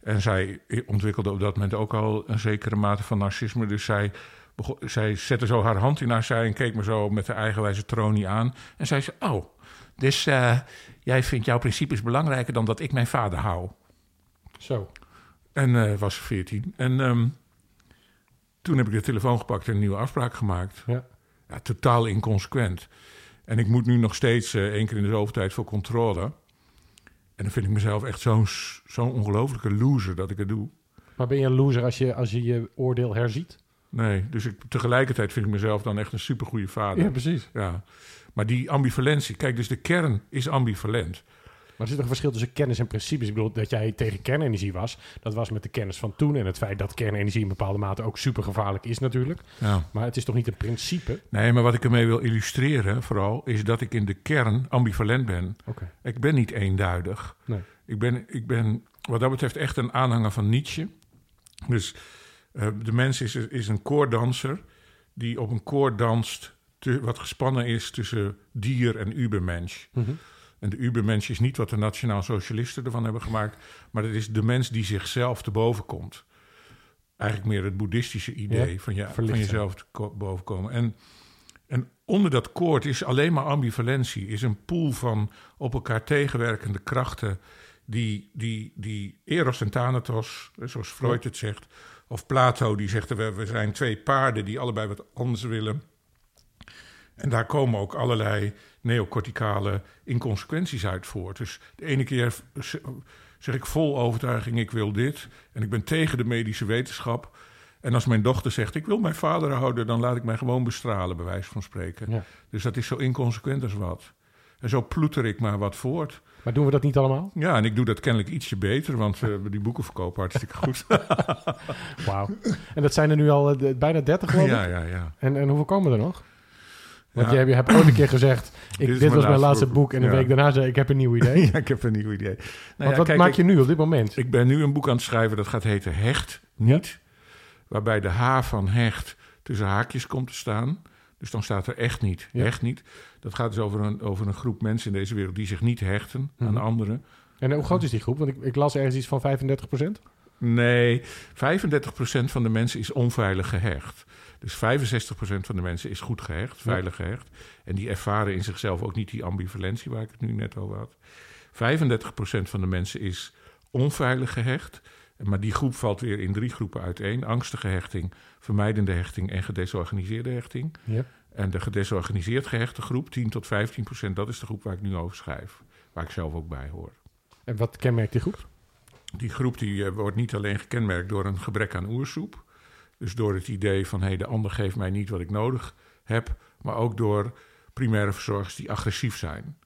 En zij ontwikkelde op dat moment ook al een zekere mate van narcisme. Dus zij, begon, zij zette zo haar hand in haar zij en keek me zo met de eigenwijze tronie aan. En zei ze, oh, dus eh, jij vindt jouw principes belangrijker dan dat ik mijn vader hou. Zo. En eh was 14. En ehm, toen heb ik de telefoon gepakt en een nieuwe afspraak gemaakt. Ja. Ja, totaal inconsequent. En ik moet nu nog steeds eh, één keer in de zoveel tijd voor controle. En dan vind ik mezelf echt zo'n zo'n ongelofelijke loser dat ik het doe. Maar ben je een loser als je als je, je oordeel herziet? Nee, dus ik, tegelijkertijd vind ik mezelf dan echt een supergoeie vader. Ja, precies. Ja. Maar die ambivalentie, kijk, dus de kern is ambivalent. Maar er zit toch een verschil tussen kennis en principes. Ik bedoel, dat jij tegen kernenergie was, dat was met de kennis van toen. En het feit dat kernenergie in bepaalde mate ook super gevaarlijk is natuurlijk. Ja. Maar het is toch niet een principe? Nee, maar wat ik ermee wil illustreren, vooral, is dat ik in de kern ambivalent ben. Oké. Ik ben niet eenduidig. Nee. Ik ben, ik ben wat dat betreft echt een aanhanger van Nietzsche. Dus eh, de mens is, is een koordanser die op een koord danst... te- wat gespannen is tussen dier en ubermensch. Mhm. En de ubermensch is niet wat de nationaal socialisten ervan hebben gemaakt... maar het is de mens die zichzelf te boven komt. Eigenlijk meer het boeddhistische idee Ja, van, je, van jezelf te ko- boven komen. En, en onder dat koord is alleen maar ambivalentie. Is een pool van op elkaar tegenwerkende krachten... die, die, die Eros en Thanatos, zoals Freud het zegt... of Plato, die zegt... we, we zijn twee paarden die allebei wat anders willen... En daar komen ook allerlei neocorticale inconsequenties uit voort. Dus de ene keer zeg ik vol overtuiging, ik wil dit. En ik ben tegen de medische wetenschap. En als mijn dochter zegt, ik wil mijn vader houden... dan laat ik mij gewoon bestralen, bij wijze van spreken. Ja. Dus dat is zo inconsequent als wat. En zo ploeter ik maar wat voort. Maar doen we dat niet allemaal? Ja, en ik doe dat kennelijk ietsje beter... want eh, die boeken verkopen hartstikke goed. Wauw. en dat zijn er nu al eh, bijna 30 geloof ik? ja, ja, ja. En, en hoeveel komen er nog? Want Ja. je, hebt- ooit een keer gezegd, ik, Dit dit, is mijn was mijn laatste boek. boek. En een Ja. week daarna zei ik, ik heb een nieuw idee. ja, ik heb een nieuw idee. Nou ja, wat kijk, maak je nu op dit moment? Ik ben nu een boek aan het schrijven dat gaat heten Hecht Niet. Waarbij de H van hecht tussen haakjes komt te staan. Dus dan staat er echt niet. Echt niet. Dat gaat dus over een, over een groep mensen in deze wereld die zich niet hechten aan Mhm. anderen. En hoe groot is die groep? Want ik, ik las ergens iets van 35% Nee, 35% van de mensen is onveilig gehecht. Dus 65% van de mensen is goed gehecht, veilig gehecht. En die ervaren in zichzelf ook niet die ambivalentie waar ik het nu net over had. 35% van de mensen is onveilig gehecht. Maar die groep valt weer in drie groepen uiteen: angstige hechting, vermijdende hechting en gedesorganiseerde hechting. Ja. En de gedesorganiseerd gehechte groep, 10 tot 15 procent, dat is de groep waar ik nu over schrijf. Waar ik zelf ook bij hoor. En wat kenmerkt die groep? Die groep die, eh, wordt niet alleen gekenmerkt door een gebrek aan oersoep. Dus door het idee van hey, de ander geeft mij niet wat ik nodig heb. Maar ook door primaire verzorgers die agressief zijn.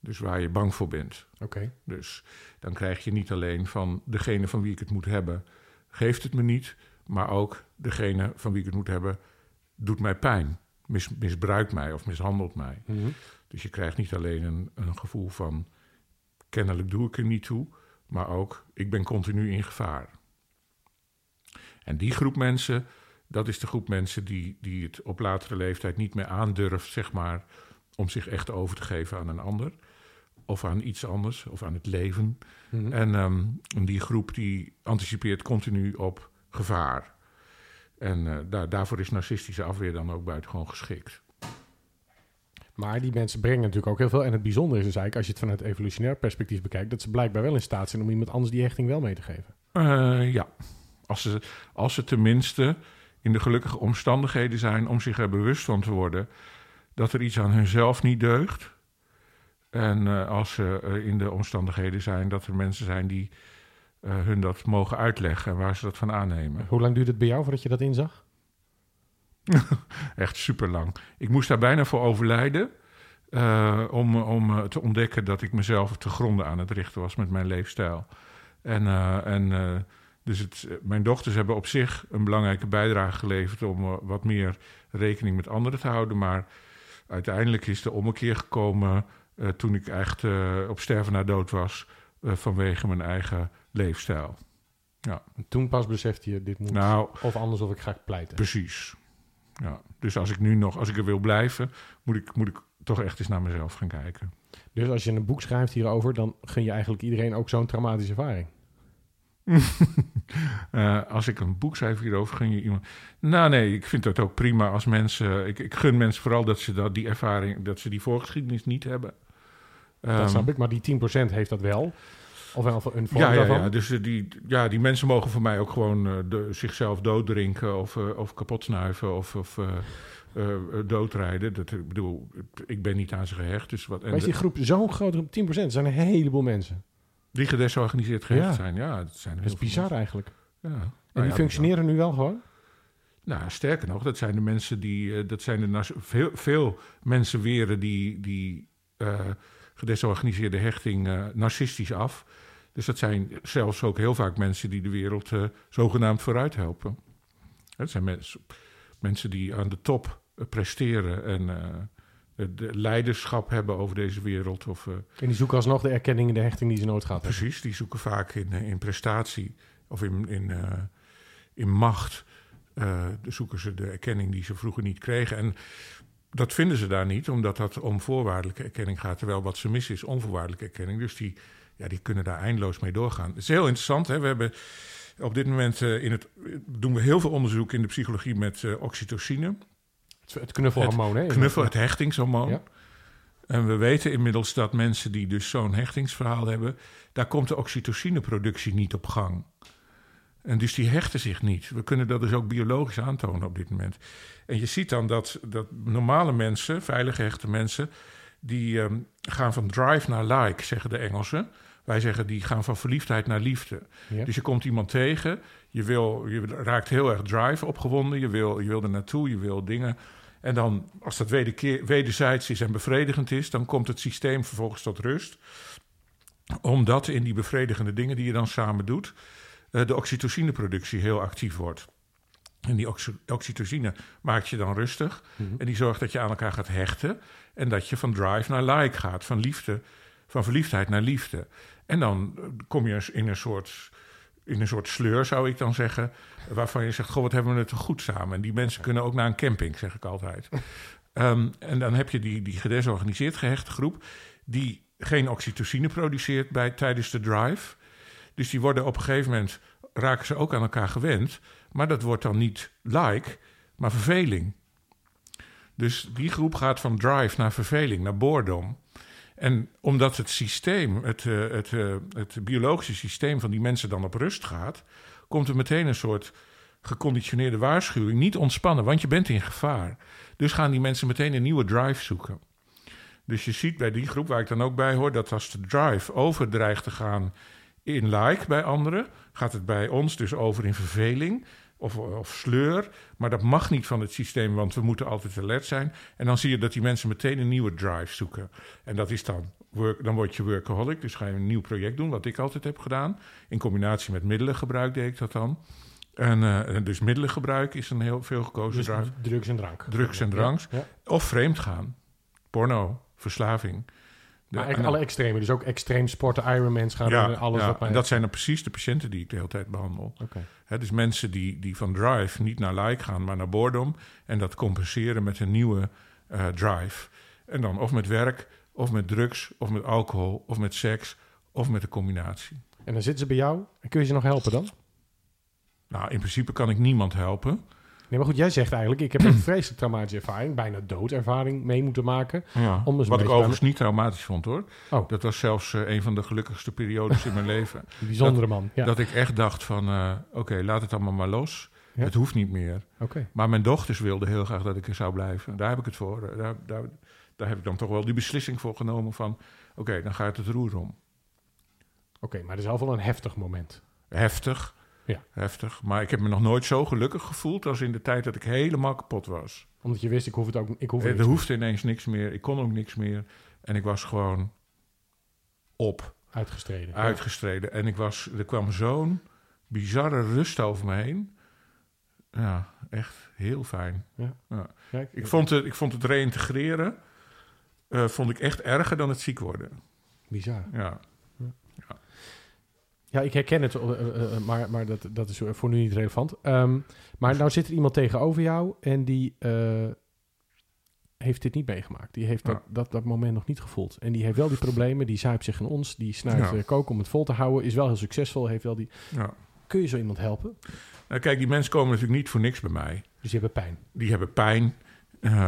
Dus waar je bang voor bent. Oké. Dus dan krijg je niet alleen van degene van wie ik het moet hebben, geeft het me niet. Maar ook degene van wie ik het moet hebben, doet mij pijn. Mis, misbruikt mij of mishandelt mij. Mhm. Dus je krijgt niet alleen een, een gevoel van kennelijk doe ik er niet toe, maar ook ik ben continu in gevaar. En die groep mensen, dat is de groep mensen die, die het op latere leeftijd niet meer aandurft, zeg maar, om zich echt over te geven aan een ander. Of aan iets anders, of aan het leven. Mhm. En ehm, en die groep die anticipeert continu op gevaar. En eh, daar, daarvoor is narcistische afweer dan ook buitengewoon geschikt. Maar die mensen brengen natuurlijk ook heel veel. En het bijzondere is dus eigenlijk, als je het vanuit evolutionair perspectief bekijkt, dat ze blijkbaar wel in staat zijn om iemand anders die hechting wel mee te geven. Eh, ja, als ze, als ze tenminste in de gelukkige omstandigheden zijn om zich er bewust van te worden dat er iets aan hunzelf niet deugt. En eh, als ze eh, in de omstandigheden zijn dat er mensen zijn die eh, hun dat mogen uitleggen en waar ze dat van aannemen. Hoe lang duurt het bij jou voordat je dat inzag? Echt super lang. Ik moest daar bijna voor overlijden. om om te ontdekken dat ik mezelf te gronden aan het richten was met mijn leefstijl. En, en dus het, mijn dochters hebben op zich een belangrijke bijdrage geleverd om eh, wat meer rekening met anderen te houden. Maar uiteindelijk is de ommekeer gekomen eh, toen ik echt eh, op sterven na dood was eh, vanwege mijn eigen leefstijl. En toen pas besefte je, dit moet Nou, of anders of ik ga pleiten. Precies. Ja, dus als ik nu nog, als ik er wil blijven, moet ik, moet ik toch echt eens naar mezelf gaan kijken. Dus als je een boek schrijft hierover, dan gun je eigenlijk iedereen ook zo'n traumatische ervaring. Eh, als ik een boek schrijf hierover, gun je iemand. Nou, nee, ik vind het ook prima als mensen. Ik, ik gun mensen vooral dat ze dat, die ervaring, dat ze die voorgeschiedenis niet hebben. dat Ehm, snap ik, maar die 10% heeft dat wel. Of wel een vorm Ja, ja, daarvan. ja, dus eh, die, ja, die mensen mogen voor mij ook gewoon eh, de, zichzelf dooddrinken of, eh, of kapot snuiven of, of doodrijden. Dat, ik bedoel, ik ben niet aan ze gehecht. Dus wat, Maar is die groep zo'n grote groep? 10%? Dat zijn een heleboel mensen. Die gedesorganiseerd gehecht zijn, ja. Dat, zijn Dat is bizar eigenlijk. Ja. En Nou die functioneren nu wel gewoon? Nou, sterker nog, dat zijn de mensen die... eh, dat zijn de veel, veel mensen weren die, die eh, gedesorganiseerde hechting eh, narcistisch af. Dus dat zijn zelfs ook heel vaak mensen die de wereld eh, zogenaamd vooruit helpen. Het zijn mensen, mensen die aan de top presteren en de- de leiderschap hebben over deze wereld. Of, eh, En die zoeken alsnog de erkenning en de hechting die ze nooit gehad hebben. Precies, die zoeken vaak in, eh, in prestatie of in, in, eh, in macht. eh, zoeken ze de erkenning die ze vroeger niet kregen. En dat vinden ze daar niet, omdat dat om voorwaardelijke erkenning gaat. Terwijl wat ze missen is onvoorwaardelijke erkenning. Dus die, ja, die kunnen daar eindeloos mee doorgaan. Het is heel interessant. Hè? We hebben op dit moment eh, in het, doen we heel veel onderzoek in de psychologie met eh, oxytocine. Het, knuffelhormoon, hè? Knuffel, het hechtingshormoon. Ja. En we weten inmiddels dat mensen die dus zo'n hechtingsverhaal hebben, daar komt de oxytocineproductie niet op gang. En dus die hechten zich niet. We kunnen dat dus ook biologisch aantonen op dit moment. En je ziet dan dat, dat normale mensen, veilig gehechte mensen, die ehm, gaan van drive naar like, zeggen de Engelsen. Wij zeggen die gaan van verliefdheid naar liefde. Ja. Dus je komt iemand tegen, je, wil, je raakt heel erg drive opgewonden, je wil, je wil er naartoe, je wil dingen. En dan, als dat wederzijds is en bevredigend is, dan komt het systeem vervolgens tot rust. Omdat in die bevredigende dingen die je dan samen doet, eh, de oxytocineproductie heel actief wordt. En die oxy- oxytocine maakt je dan rustig. Mhm. En die zorgt dat je aan elkaar gaat hechten. En dat je van drive naar like gaat. Van liefde, van verliefdheid naar liefde. En dan kom je in een soort, in een soort sleur, zou ik dan zeggen. Waarvan je zegt, goh, wat hebben we het goed samen. En die mensen kunnen ook naar een camping, zeg ik altijd. Ehm, en dan heb je die, die gedesorganiseerd gehechte groep... die geen oxytocine produceert bij, tijdens de drive. Dus die worden op een gegeven moment... raken ze ook aan elkaar gewend. Maar dat wordt dan niet like, maar verveling. Dus die groep gaat van drive naar verveling, naar boredom. En omdat het systeem, het, het, uh, het biologische systeem van die mensen dan op rust gaat, komt er meteen een soort geconditioneerde waarschuwing. Niet ontspannen, want je bent in gevaar. Dus gaan die mensen meteen een nieuwe drive zoeken. Dus je ziet bij die groep waar ik dan ook bij hoor, dat als de drive overdreigt te gaan in like bij anderen, gaat het bij ons dus over in verveling of, of sleur. Maar dat mag niet van het systeem, want we moeten altijd alert zijn. En dan zie je dat die mensen meteen een nieuwe drive zoeken. En dat is dan, work, dan word je workaholic, dus ga je een nieuw project doen, wat ik altijd heb gedaan. In combinatie met middelengebruik deed ik dat dan. En uh, dus middelengebruik is een heel veel gekozen Dus drive. drugs en drank. Drugs en drank. Ja, ja. Of vreemd gaan. Porno, verslaving. De- Maar dan- alle extreme. Dus ook extreem sporten, Ironmans gaan ja, en alles ja, wat mij... en dat zijn dan precies de patiënten die ik de hele tijd behandel. Oké. Hè, dus mensen die, die van drive niet naar like gaan, maar naar boredom. En dat compenseren met een nieuwe eh, drive. En dan of met werk, of met drugs, of met alcohol, of met seks, of met een combinatie. En dan zitten ze bij jou. En kun je ze nog helpen dan? Nou, in principe kan ik niemand helpen. Nee, maar goed, jij zegt eigenlijk... ik heb een vreselijk traumatische ervaring... bijna doodervaring mee moeten maken. Ja. Om een Wat ik overigens niet traumatisch vond hoor. Oh. Dat was zelfs eh, een van de gelukkigste periodes in mijn leven. Een bijzondere man. Ja, Dat ik echt dacht van, eh, oké, laat het allemaal maar los. Ja. Het hoeft niet meer. oké. Maar mijn dochters wilden heel graag dat ik er zou blijven. Daar heb ik het voor. eh, Daar, daar, daar heb ik dan toch wel die beslissing voor genomen van... oké, dan gaat het roer om. Oké, maar het is wel wel een heftig moment. Heftig. Ja. Heftig. Maar ik heb me nog nooit zo gelukkig gevoeld... als in de tijd dat ik helemaal kapot was. Omdat je wist, ik hoef het ook... Ik hoef Er het er hoefde ineens niks meer. Ik kon ook niks meer. En ik was gewoon op, uitgestreden. uitgestreden. En ik was, er kwam zo'n bizarre rust over me heen. Ja, echt heel fijn. Ja. Ik- Ik vond het, ik vond het reïntegreren... eh, vond ik echt erger dan het ziek worden. Bizar. Ja. Ja, ik herken het, eh, eh, eh, maar, maar dat, dat is voor nu niet relevant. Ehm, maar nou zit er iemand tegenover jou en die heeft dit niet meegemaakt. Die heeft dat, Ja. dat, dat moment nog niet gevoeld. En die heeft wel die problemen, die zuipt zich in ons, die snuift Ja. koken om het vol te houden, is wel heel succesvol, heeft wel die... ja. Kun je zo iemand helpen? Nou, kijk, die mensen komen natuurlijk niet voor niks bij mij. Dus die hebben pijn. Die hebben pijn.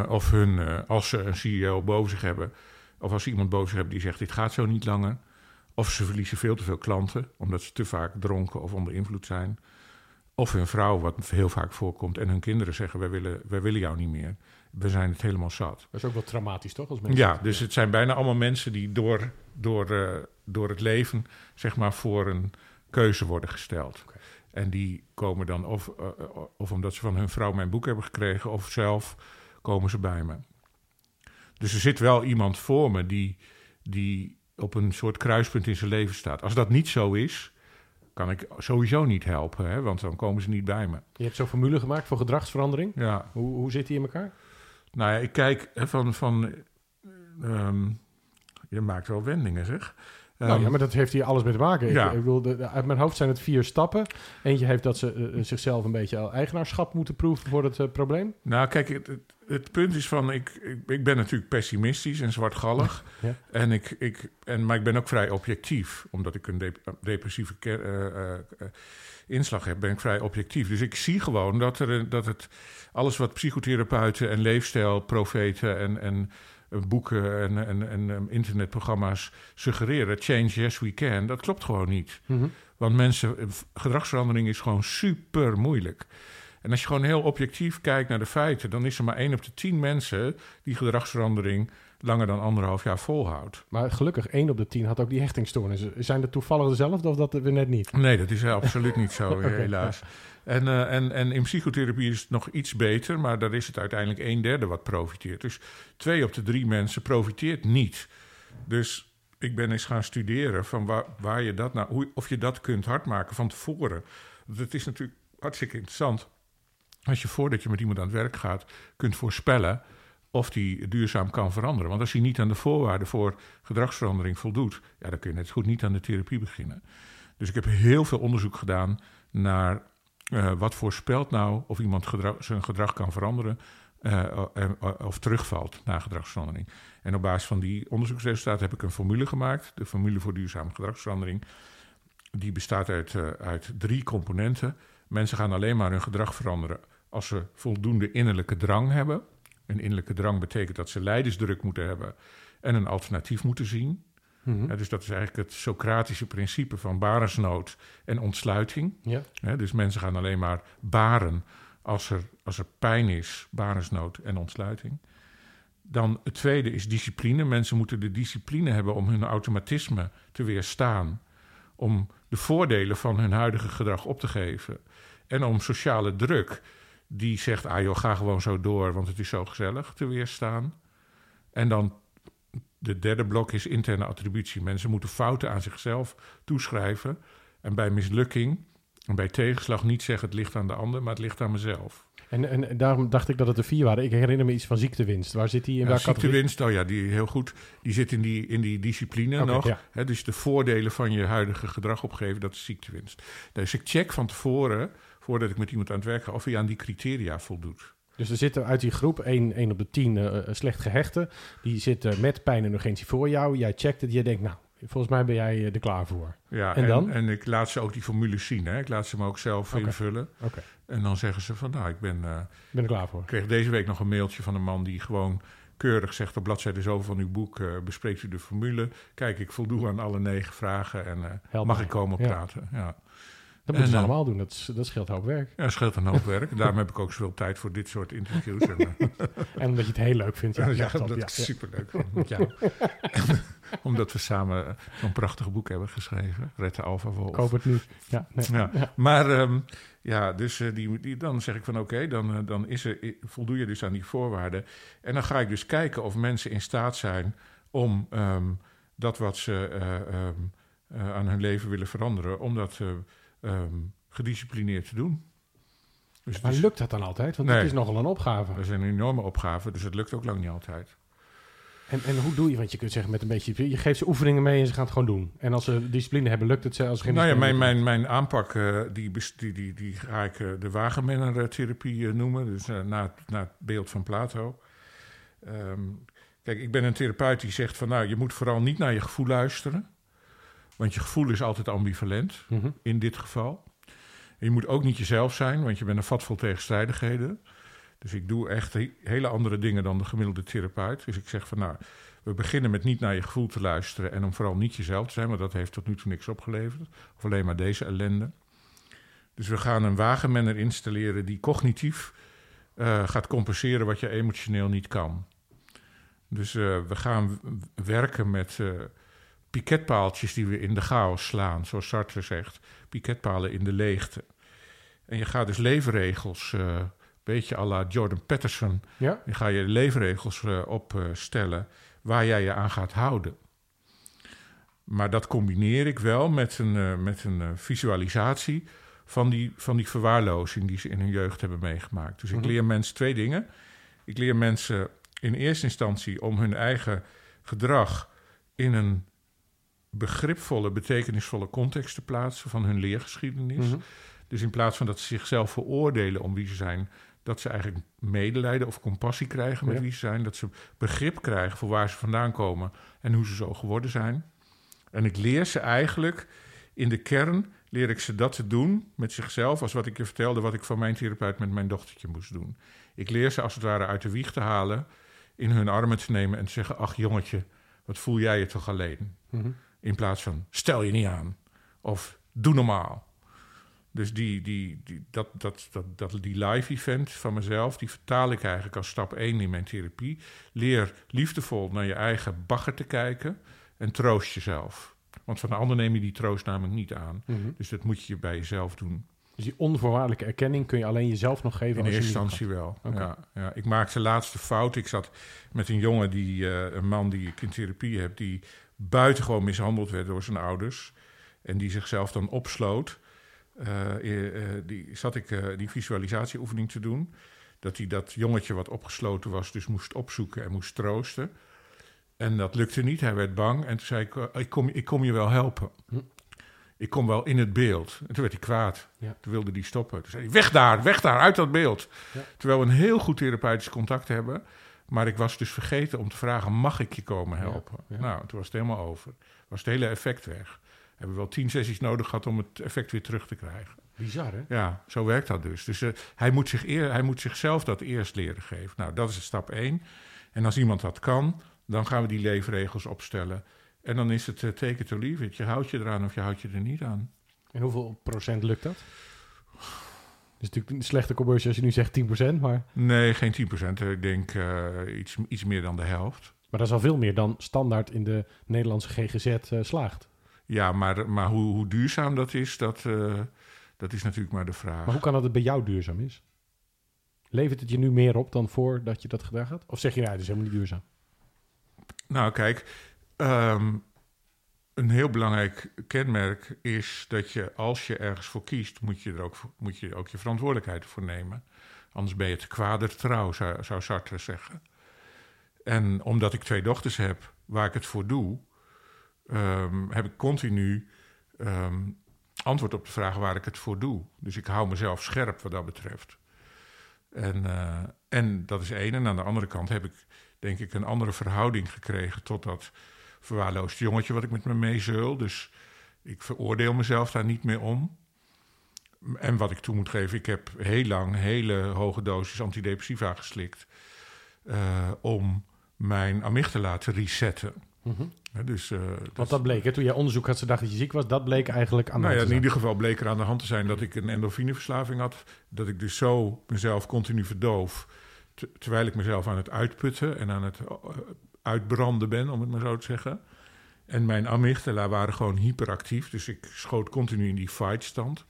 of hun, als ze een CEO boven zich hebben... of als ze iemand boven zich hebben die zegt... dit gaat zo niet langer. Of ze verliezen veel te veel klanten... omdat ze te vaak dronken of onder invloed zijn. Of hun vrouw, wat heel vaak voorkomt... en hun kinderen zeggen... wij willen, wij willen jou niet meer. We zijn het helemaal zat. Dat is ook wel traumatisch, toch? Als mensen Ja, dus het zijn bijna allemaal mensen die door, door, eh, door het leven, zeg maar, voor een keuze worden gesteld. En die komen dan, of, eh, eh, of omdat ze van hun vrouw mijn boek hebben gekregen, of zelf komen ze bij me. Dus er zit wel iemand voor me die, die op een soort kruispunt in zijn leven staat. Als dat niet zo is, kan ik sowieso niet helpen, hè, want dan komen ze niet bij me. Je hebt zo'n formule gemaakt voor gedragsverandering. Ja, Hoe, hoe zit die in elkaar? Nou ja, ik kijk van. van ehm, je maakt wel wendingen, zeg. nou Ehm, ja, maar dat heeft hier alles mee te maken. Ik- ja. Ik, bedoel, de- uit mijn hoofd zijn het vier stappen. Eentje heeft dat ze eh, zichzelf een beetje eigenaarschap moeten proeven voor het eh, probleem. Nou, kijk, het, het, het punt is van. Ik, ik, ik ben natuurlijk pessimistisch en zwartgallig. Ja. En ik, ik, en, maar ik ben ook vrij objectief. Omdat ik een dep- depressieve eh, eh, inslag heb, ben ik vrij objectief. Dus ik zie gewoon dat, er, dat het. Alles wat psychotherapeuten en leefstijlprofeten en. en eh, boeken en, en, en internetprogramma's suggereren, change yes we can, dat klopt gewoon niet. Mhm. Want mensen, gedragsverandering is gewoon super moeilijk. En als je gewoon heel objectief kijkt naar de feiten, dan is er maar één op de tien mensen die gedragsverandering langer dan anderhalf jaar volhoudt. Maar gelukkig, één op de tien had ook die hechtingstoornissen. Zijn er toevallig dezelfde of dat we net niet? Nee, dat is absoluut niet zo, helaas. En, eh, en, en in psychotherapie is het nog iets beter, maar daar is het uiteindelijk een derde wat profiteert. Dus twee op de drie mensen profiteert niet. Dus ik ben eens gaan studeren van waar, waar je dat nou, hoe, of je dat kunt hardmaken van tevoren. Het is natuurlijk hartstikke interessant als je voordat je met iemand aan het werk gaat kunt voorspellen of die duurzaam kan veranderen. Want als hij niet aan de voorwaarden voor gedragsverandering voldoet, ja, dan kun je net goed niet aan de therapie beginnen. Dus ik heb heel veel onderzoek gedaan naar eh, wat voorspelt nou of iemand zijn gedrag kan veranderen eh, eh, of terugvalt na gedragsverandering. En op basis van die onderzoeksresultaten heb ik een formule gemaakt, de formule voor duurzame gedragsverandering. Die bestaat uit, uit drie componenten. Mensen gaan alleen maar hun gedrag veranderen als ze voldoende innerlijke drang hebben. Een innerlijke drang betekent dat ze leidersdruk moeten hebben en een alternatief moeten zien. Mhm. Hè, dus dat is eigenlijk het Socratische principe van barensnood en ontsluiting. Ja. Dus mensen gaan alleen maar baren als er, als er pijn is, barensnood en ontsluiting. Dan het tweede is discipline. Mensen moeten de discipline hebben om hun automatisme te weerstaan. Om de voordelen van hun huidige gedrag op te geven. En om sociale druk, die zegt: ah joh, ga gewoon zo door, want het is zo gezellig, te weerstaan. En dan de derde blok is interne attributie. Mensen moeten fouten aan zichzelf toeschrijven. En bij mislukking en bij tegenslag niet zeggen: het ligt aan de ander, maar het ligt aan mezelf. En, en, daarom dacht ik dat het er vier waren. Ik herinner me iets van ziektewinst. Waar zit die in? Ja, welke categorie? ziektewinst, oh ja, die heel goed. Die zit in die, in die discipline nog. ja. Dus de voordelen van je huidige gedrag opgeven, dat is ziektewinst. Dus ik check van tevoren, voordat ik met iemand aan het werk ga, of hij aan die criteria voldoet. Dus er zitten uit die groep 1, 1 op de 10 eh, eh, slecht gehechten. Die zitten met pijn en urgentie voor jou. Jij checkt het. Je denkt, nou, volgens mij ben jij eh, er klaar voor. Ja, En dan? En, ik laat ze ook die formules zien. Hè. Ik laat ze hem ook zelf invullen. Oké, En dan zeggen ze van, nou, ik ben... ik ben er klaar voor. Ik kreeg deze week nog een mailtje van een man die gewoon keurig zegt op bladzijde zo van uw boek bespreekt u de formule. Kijk, ik voldoe aan alle negen vragen en mag mij. ik komen Ja. praten. Ja. Dat moeten ze eh, allemaal doen. Dat, is- dat scheelt een hoop werk. ja, dat scheelt een hoop werk. Daarom heb ik ook zoveel tijd voor dit soort interviews. En, eh, En omdat je het heel leuk vindt. Ja, ja, ja, ja, ik ja. het superleuk jou. Omdat we samen zo'n prachtig boek hebben geschreven. Red de Alpha Wolf. Koop het nu. Ja, nee. Ja, Ja. maar ehm, ja, dus eh, die, die, dan zeg ik van oké, dan, dan is er, voldoe je dus aan die voorwaarden. En dan ga ik dus kijken of mensen in staat zijn om ehm, dat wat ze eh, ehm, eh, aan hun leven willen veranderen, om dat ehm, gedisciplineerd te doen. Dus Maar is, lukt dat dan altijd? Want Nee. het is nogal een opgave. dat is een enorme opgave, dus het lukt ook lang niet altijd. En, en hoe doe je? Want je kunt zeggen met een beetje... Je geeft ze oefeningen mee en ze gaan het gewoon doen. En als ze discipline hebben, lukt het ze. Als geen Nou ja, mijn, mijn, mijn aanpak, eh, die, die, die, die ga ik eh, de Wagemanner-therapie eh, noemen. Dus na, na het beeld van Plato. Ehm, kijk, ik ben een therapeut die zegt van... nou, je moet vooral niet naar je gevoel luisteren. Want je gevoel is altijd ambivalent, Mhm. in dit geval. En je moet ook niet jezelf zijn, want je bent een vat vol tegenstrijdigheden. Dus ik doe echt he- hele andere dingen dan de gemiddelde therapeut. Dus ik zeg van nou, we beginnen met niet naar je gevoel te luisteren en om vooral niet jezelf te zijn, want dat heeft tot nu toe niks opgeleverd. Of alleen maar deze ellende. Dus we gaan een wagenmenner installeren die cognitief eh, gaat compenseren wat je emotioneel niet kan. Dus eh, we gaan werken met eh, piketpaaltjes die we in de chaos slaan, zoals Sartre zegt. Piketpalen in de leegte. En je gaat dus leefregels, eh beetje à la Jordan Peterson, Ja? je ga je leefregels eh, opstellen waar jij je aan gaat houden. Maar dat combineer ik wel met een, eh, met een visualisatie van die, van die verwaarlozing die ze in hun jeugd hebben meegemaakt. Dus ik Mhm. leer mensen twee dingen. Ik leer mensen in eerste instantie om hun eigen gedrag in een begripvolle, betekenisvolle context te plaatsen van hun leergeschiedenis. Mhm. Dus in plaats van dat ze zichzelf veroordelen om wie ze zijn, dat ze eigenlijk medelijden of compassie krijgen met Ja. wie ze zijn. Dat ze begrip krijgen voor waar ze vandaan komen en hoe ze zo geworden zijn. En ik leer ze eigenlijk in de kern, leer ik ze dat te doen met zichzelf, als wat ik je vertelde, wat ik van mijn therapeut met mijn dochtertje moest doen. Ik leer ze als het ware uit de wieg te halen, in hun armen te nemen en te zeggen: Ach jongetje, wat voel jij je toch alleen? Mhm. In plaats van stel je niet aan of doe normaal. Dus die, die, die, dat, dat, dat, dat, die live event van mezelf, die vertaal ik eigenlijk als stap 1 in mijn therapie. Leer liefdevol naar je eigen bagger te kijken en troost jezelf. Want van de ander neem je die troost namelijk niet aan. Mhm. Dus dat moet je bij jezelf doen. Dus die onvoorwaardelijke erkenning kun je alleen jezelf nog geven. In als eerste instantie wel. Ja, ja. Ik maakte de laatste fout. Ik zat met een jongen, die, eh, een man die ik in therapie heb, die buitengewoon mishandeld werd door zijn ouders. En die zichzelf dan opsloot. Eh, eh, eh, die zat ik die visualisatieoefening te doen. Dat hij dat jongetje wat opgesloten was, dus moest opzoeken en moest troosten. En dat lukte niet. Hij werd bang. En toen zei ik: eh, ik, kom, ik kom je wel helpen. Ik kom wel in het beeld. En toen werd hij kwaad. Ja. Toen wilde hij stoppen. Toen zei hij: Weg daar, weg daar, uit dat beeld. Ja. Terwijl we een heel goed therapeutisch contact hebben. Maar ik was dus vergeten om te vragen: mag ik je komen helpen? Ja, ja. Nou, toen was het helemaal over. Was het hele effect weg. We hebben wel tien sessies nodig gehad om het effect weer terug te krijgen. Bizar, hè? Ja, zo werkt dat dus. Dus eh, hij, moet zich eer, hij moet zichzelf dat eerst leren geven. Nou, dat is stap één. En als iemand dat kan, Dan gaan we die leefregels opstellen. En dan is het uh, take it or leave it. Je houdt je eraan of je houdt je er niet aan. En hoeveel procent lukt dat? Het is natuurlijk een slechte commercial als je nu zegt 10%, maar... Nee, geen 10%. Ik denk uh, iets, iets meer dan de helft. Maar dat is al veel meer dan standaard in de Nederlandse GGZ uh, slaagt. Ja, maar, maar hoe, hoe duurzaam dat is, dat, uh, dat is natuurlijk maar de vraag. Maar hoe kan dat het bij jou duurzaam is? Levert het je nu meer op dan voordat je dat gedaan had? Of zeg je, nou, het is helemaal niet duurzaam? Nou, kijk, um, een heel belangrijk kenmerk is dat je, als je ergens voor kiest, moet je er ook, moet je, ook je verantwoordelijkheid voor nemen. Anders ben je te kwader trouw, zou, zou Sartre zeggen. En omdat ik twee dochters heb waar ik het voor doe, um, heb ik continu um, antwoord op de vraag waar ik het voor doe. Dus ik hou mezelf scherp wat dat betreft. En, uh, en dat is één. En aan de andere kant heb ik, denk ik, een andere verhouding gekregen tot dat verwaarloosd jongetje wat ik met me meezeul. Dus ik veroordeel mezelf daar niet meer om. En wat ik toe moet geven, ik heb heel lang hele hoge dosis antidepressiva geslikt. Uh, om mijn amygdala te resetten. Mm -hmm. ja, dus, uh, Want dat bleek, hè? toen jij onderzoek had, ze dacht dat je ziek was, dat bleek eigenlijk aan de nou hand ja, In ieder geval bleek er aan de hand te zijn dat ik een endorfineverslaving had. Dat ik dus zo mezelf continu verdoof, terwijl ik mezelf aan het uitputten en aan het uh, uitbranden ben, om het maar zo te zeggen. En mijn amygdala waren gewoon hyperactief, dus ik schoot continu in die fight-stand.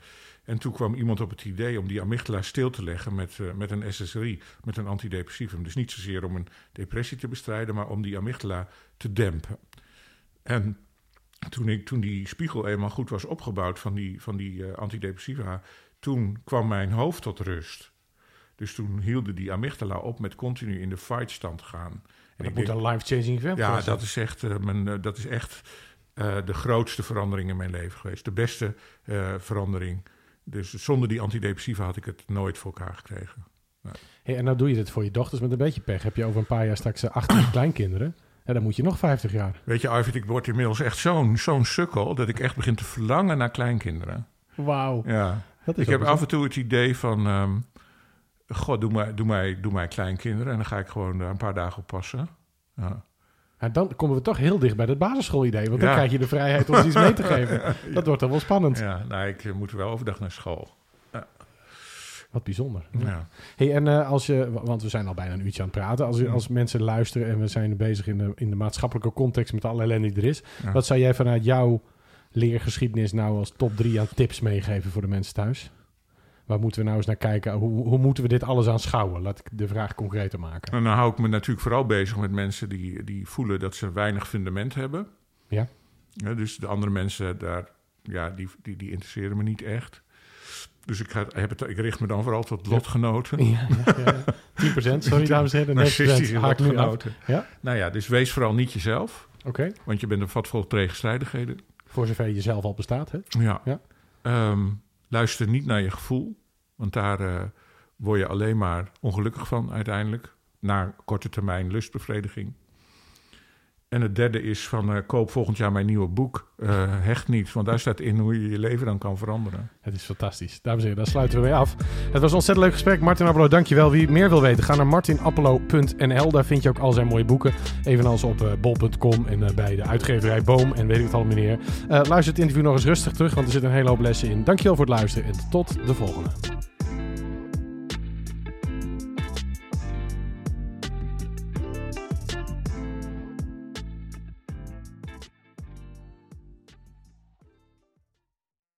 En toen kwam iemand op het idee om die amygdala stil te leggen met, uh, met een SSRI, met een antidepressivum. Dus niet zozeer om een depressie te bestrijden, maar om die amygdala te dempen. En toen, ik, toen die spiegel eenmaal goed was opgebouwd van die, van die uh, antidepressiva, toen kwam mijn hoofd tot rust. Dus toen hielden die amygdala op met continu in de fight-stand gaan. En dat moet denk, een life-changing event Ja, dat is echt, uh, mijn, uh, dat is echt uh, de grootste verandering in mijn leven geweest. De beste verandering. Dus zonder die antidepressiva had ik het nooit voor elkaar gekregen. Nee. Hey, en nou doe je dit voor je dochters met een beetje pech. Heb je over een paar jaar straks 18 kleinkinderen? Ja, dan moet je nog 50 jaar. Weet je, Arvid, ik word inmiddels echt zo'n zo'n sukkel... dat ik echt begin te verlangen naar kleinkinderen. Wauw. Ja. ik heb af en toe het idee van... Um, God, doe mij, doe, mij, doe mij kleinkinderen... en dan ga ik gewoon een paar dagen oppassen. Ja. En dan komen we toch heel dicht bij het basisschoolidee. Want dan ja. krijg je de vrijheid om iets mee te geven. Dat wordt dan wel spannend. Ja, nou, ik moet wel overdag naar school. Ja. Wat bijzonder. Ja. Hey, en uh, als je, want we zijn al bijna een uurtje aan het praten. Als, Mm. als mensen luisteren en we zijn bezig in de, in de maatschappelijke context met alle ellende die er is. Wat zou jij vanuit jouw leergeschiedenis nou als top drie aan tips meegeven voor de mensen thuis? Waar moeten we nou eens naar kijken? Hoe, hoe moeten we dit alles aanschouwen? Laat ik de vraag concreter maken. En dan hou ik me natuurlijk vooral bezig met mensen die, die voelen dat ze weinig fundament hebben. Ja. ja dus de andere mensen daar, ja, die, die, die interesseren me niet echt. Dus ik, ga, heb het, ik richt me dan vooral tot lotgenoten. Ja, ja, ja. 10%, sorry dames en heren. Narcistische lotgenoten. Ja? Nou ja, dus wees vooral niet jezelf. Oké. Want je bent een vat vol tegenstrijdigheden. Voor zover je jezelf al bestaat, hè? Ja. Ja. Um, luister niet naar je gevoel. Want daar uh, word je alleen maar ongelukkig van uiteindelijk. Na korte termijn lustbevrediging. En het derde is van uh, koop volgend jaar mijn nieuwe boek. Uh, hecht niet, want daar staat in hoe je je leven dan kan veranderen. Het is fantastisch. Dames en heren, daar sluiten we mee af. Het was een ontzettend leuk gesprek. Martin Appelo, dankjewel. Wie meer wil weten, ga naar martinappelo.nl. Daar vind je ook al zijn mooie boeken. Evenals op uh, bol.com en bij de uitgeverij Boom en weet ik het al meneer. luister het interview nog eens rustig terug, want er zit een hele hoop lessen in. Dankjewel voor het luisteren en tot de volgende.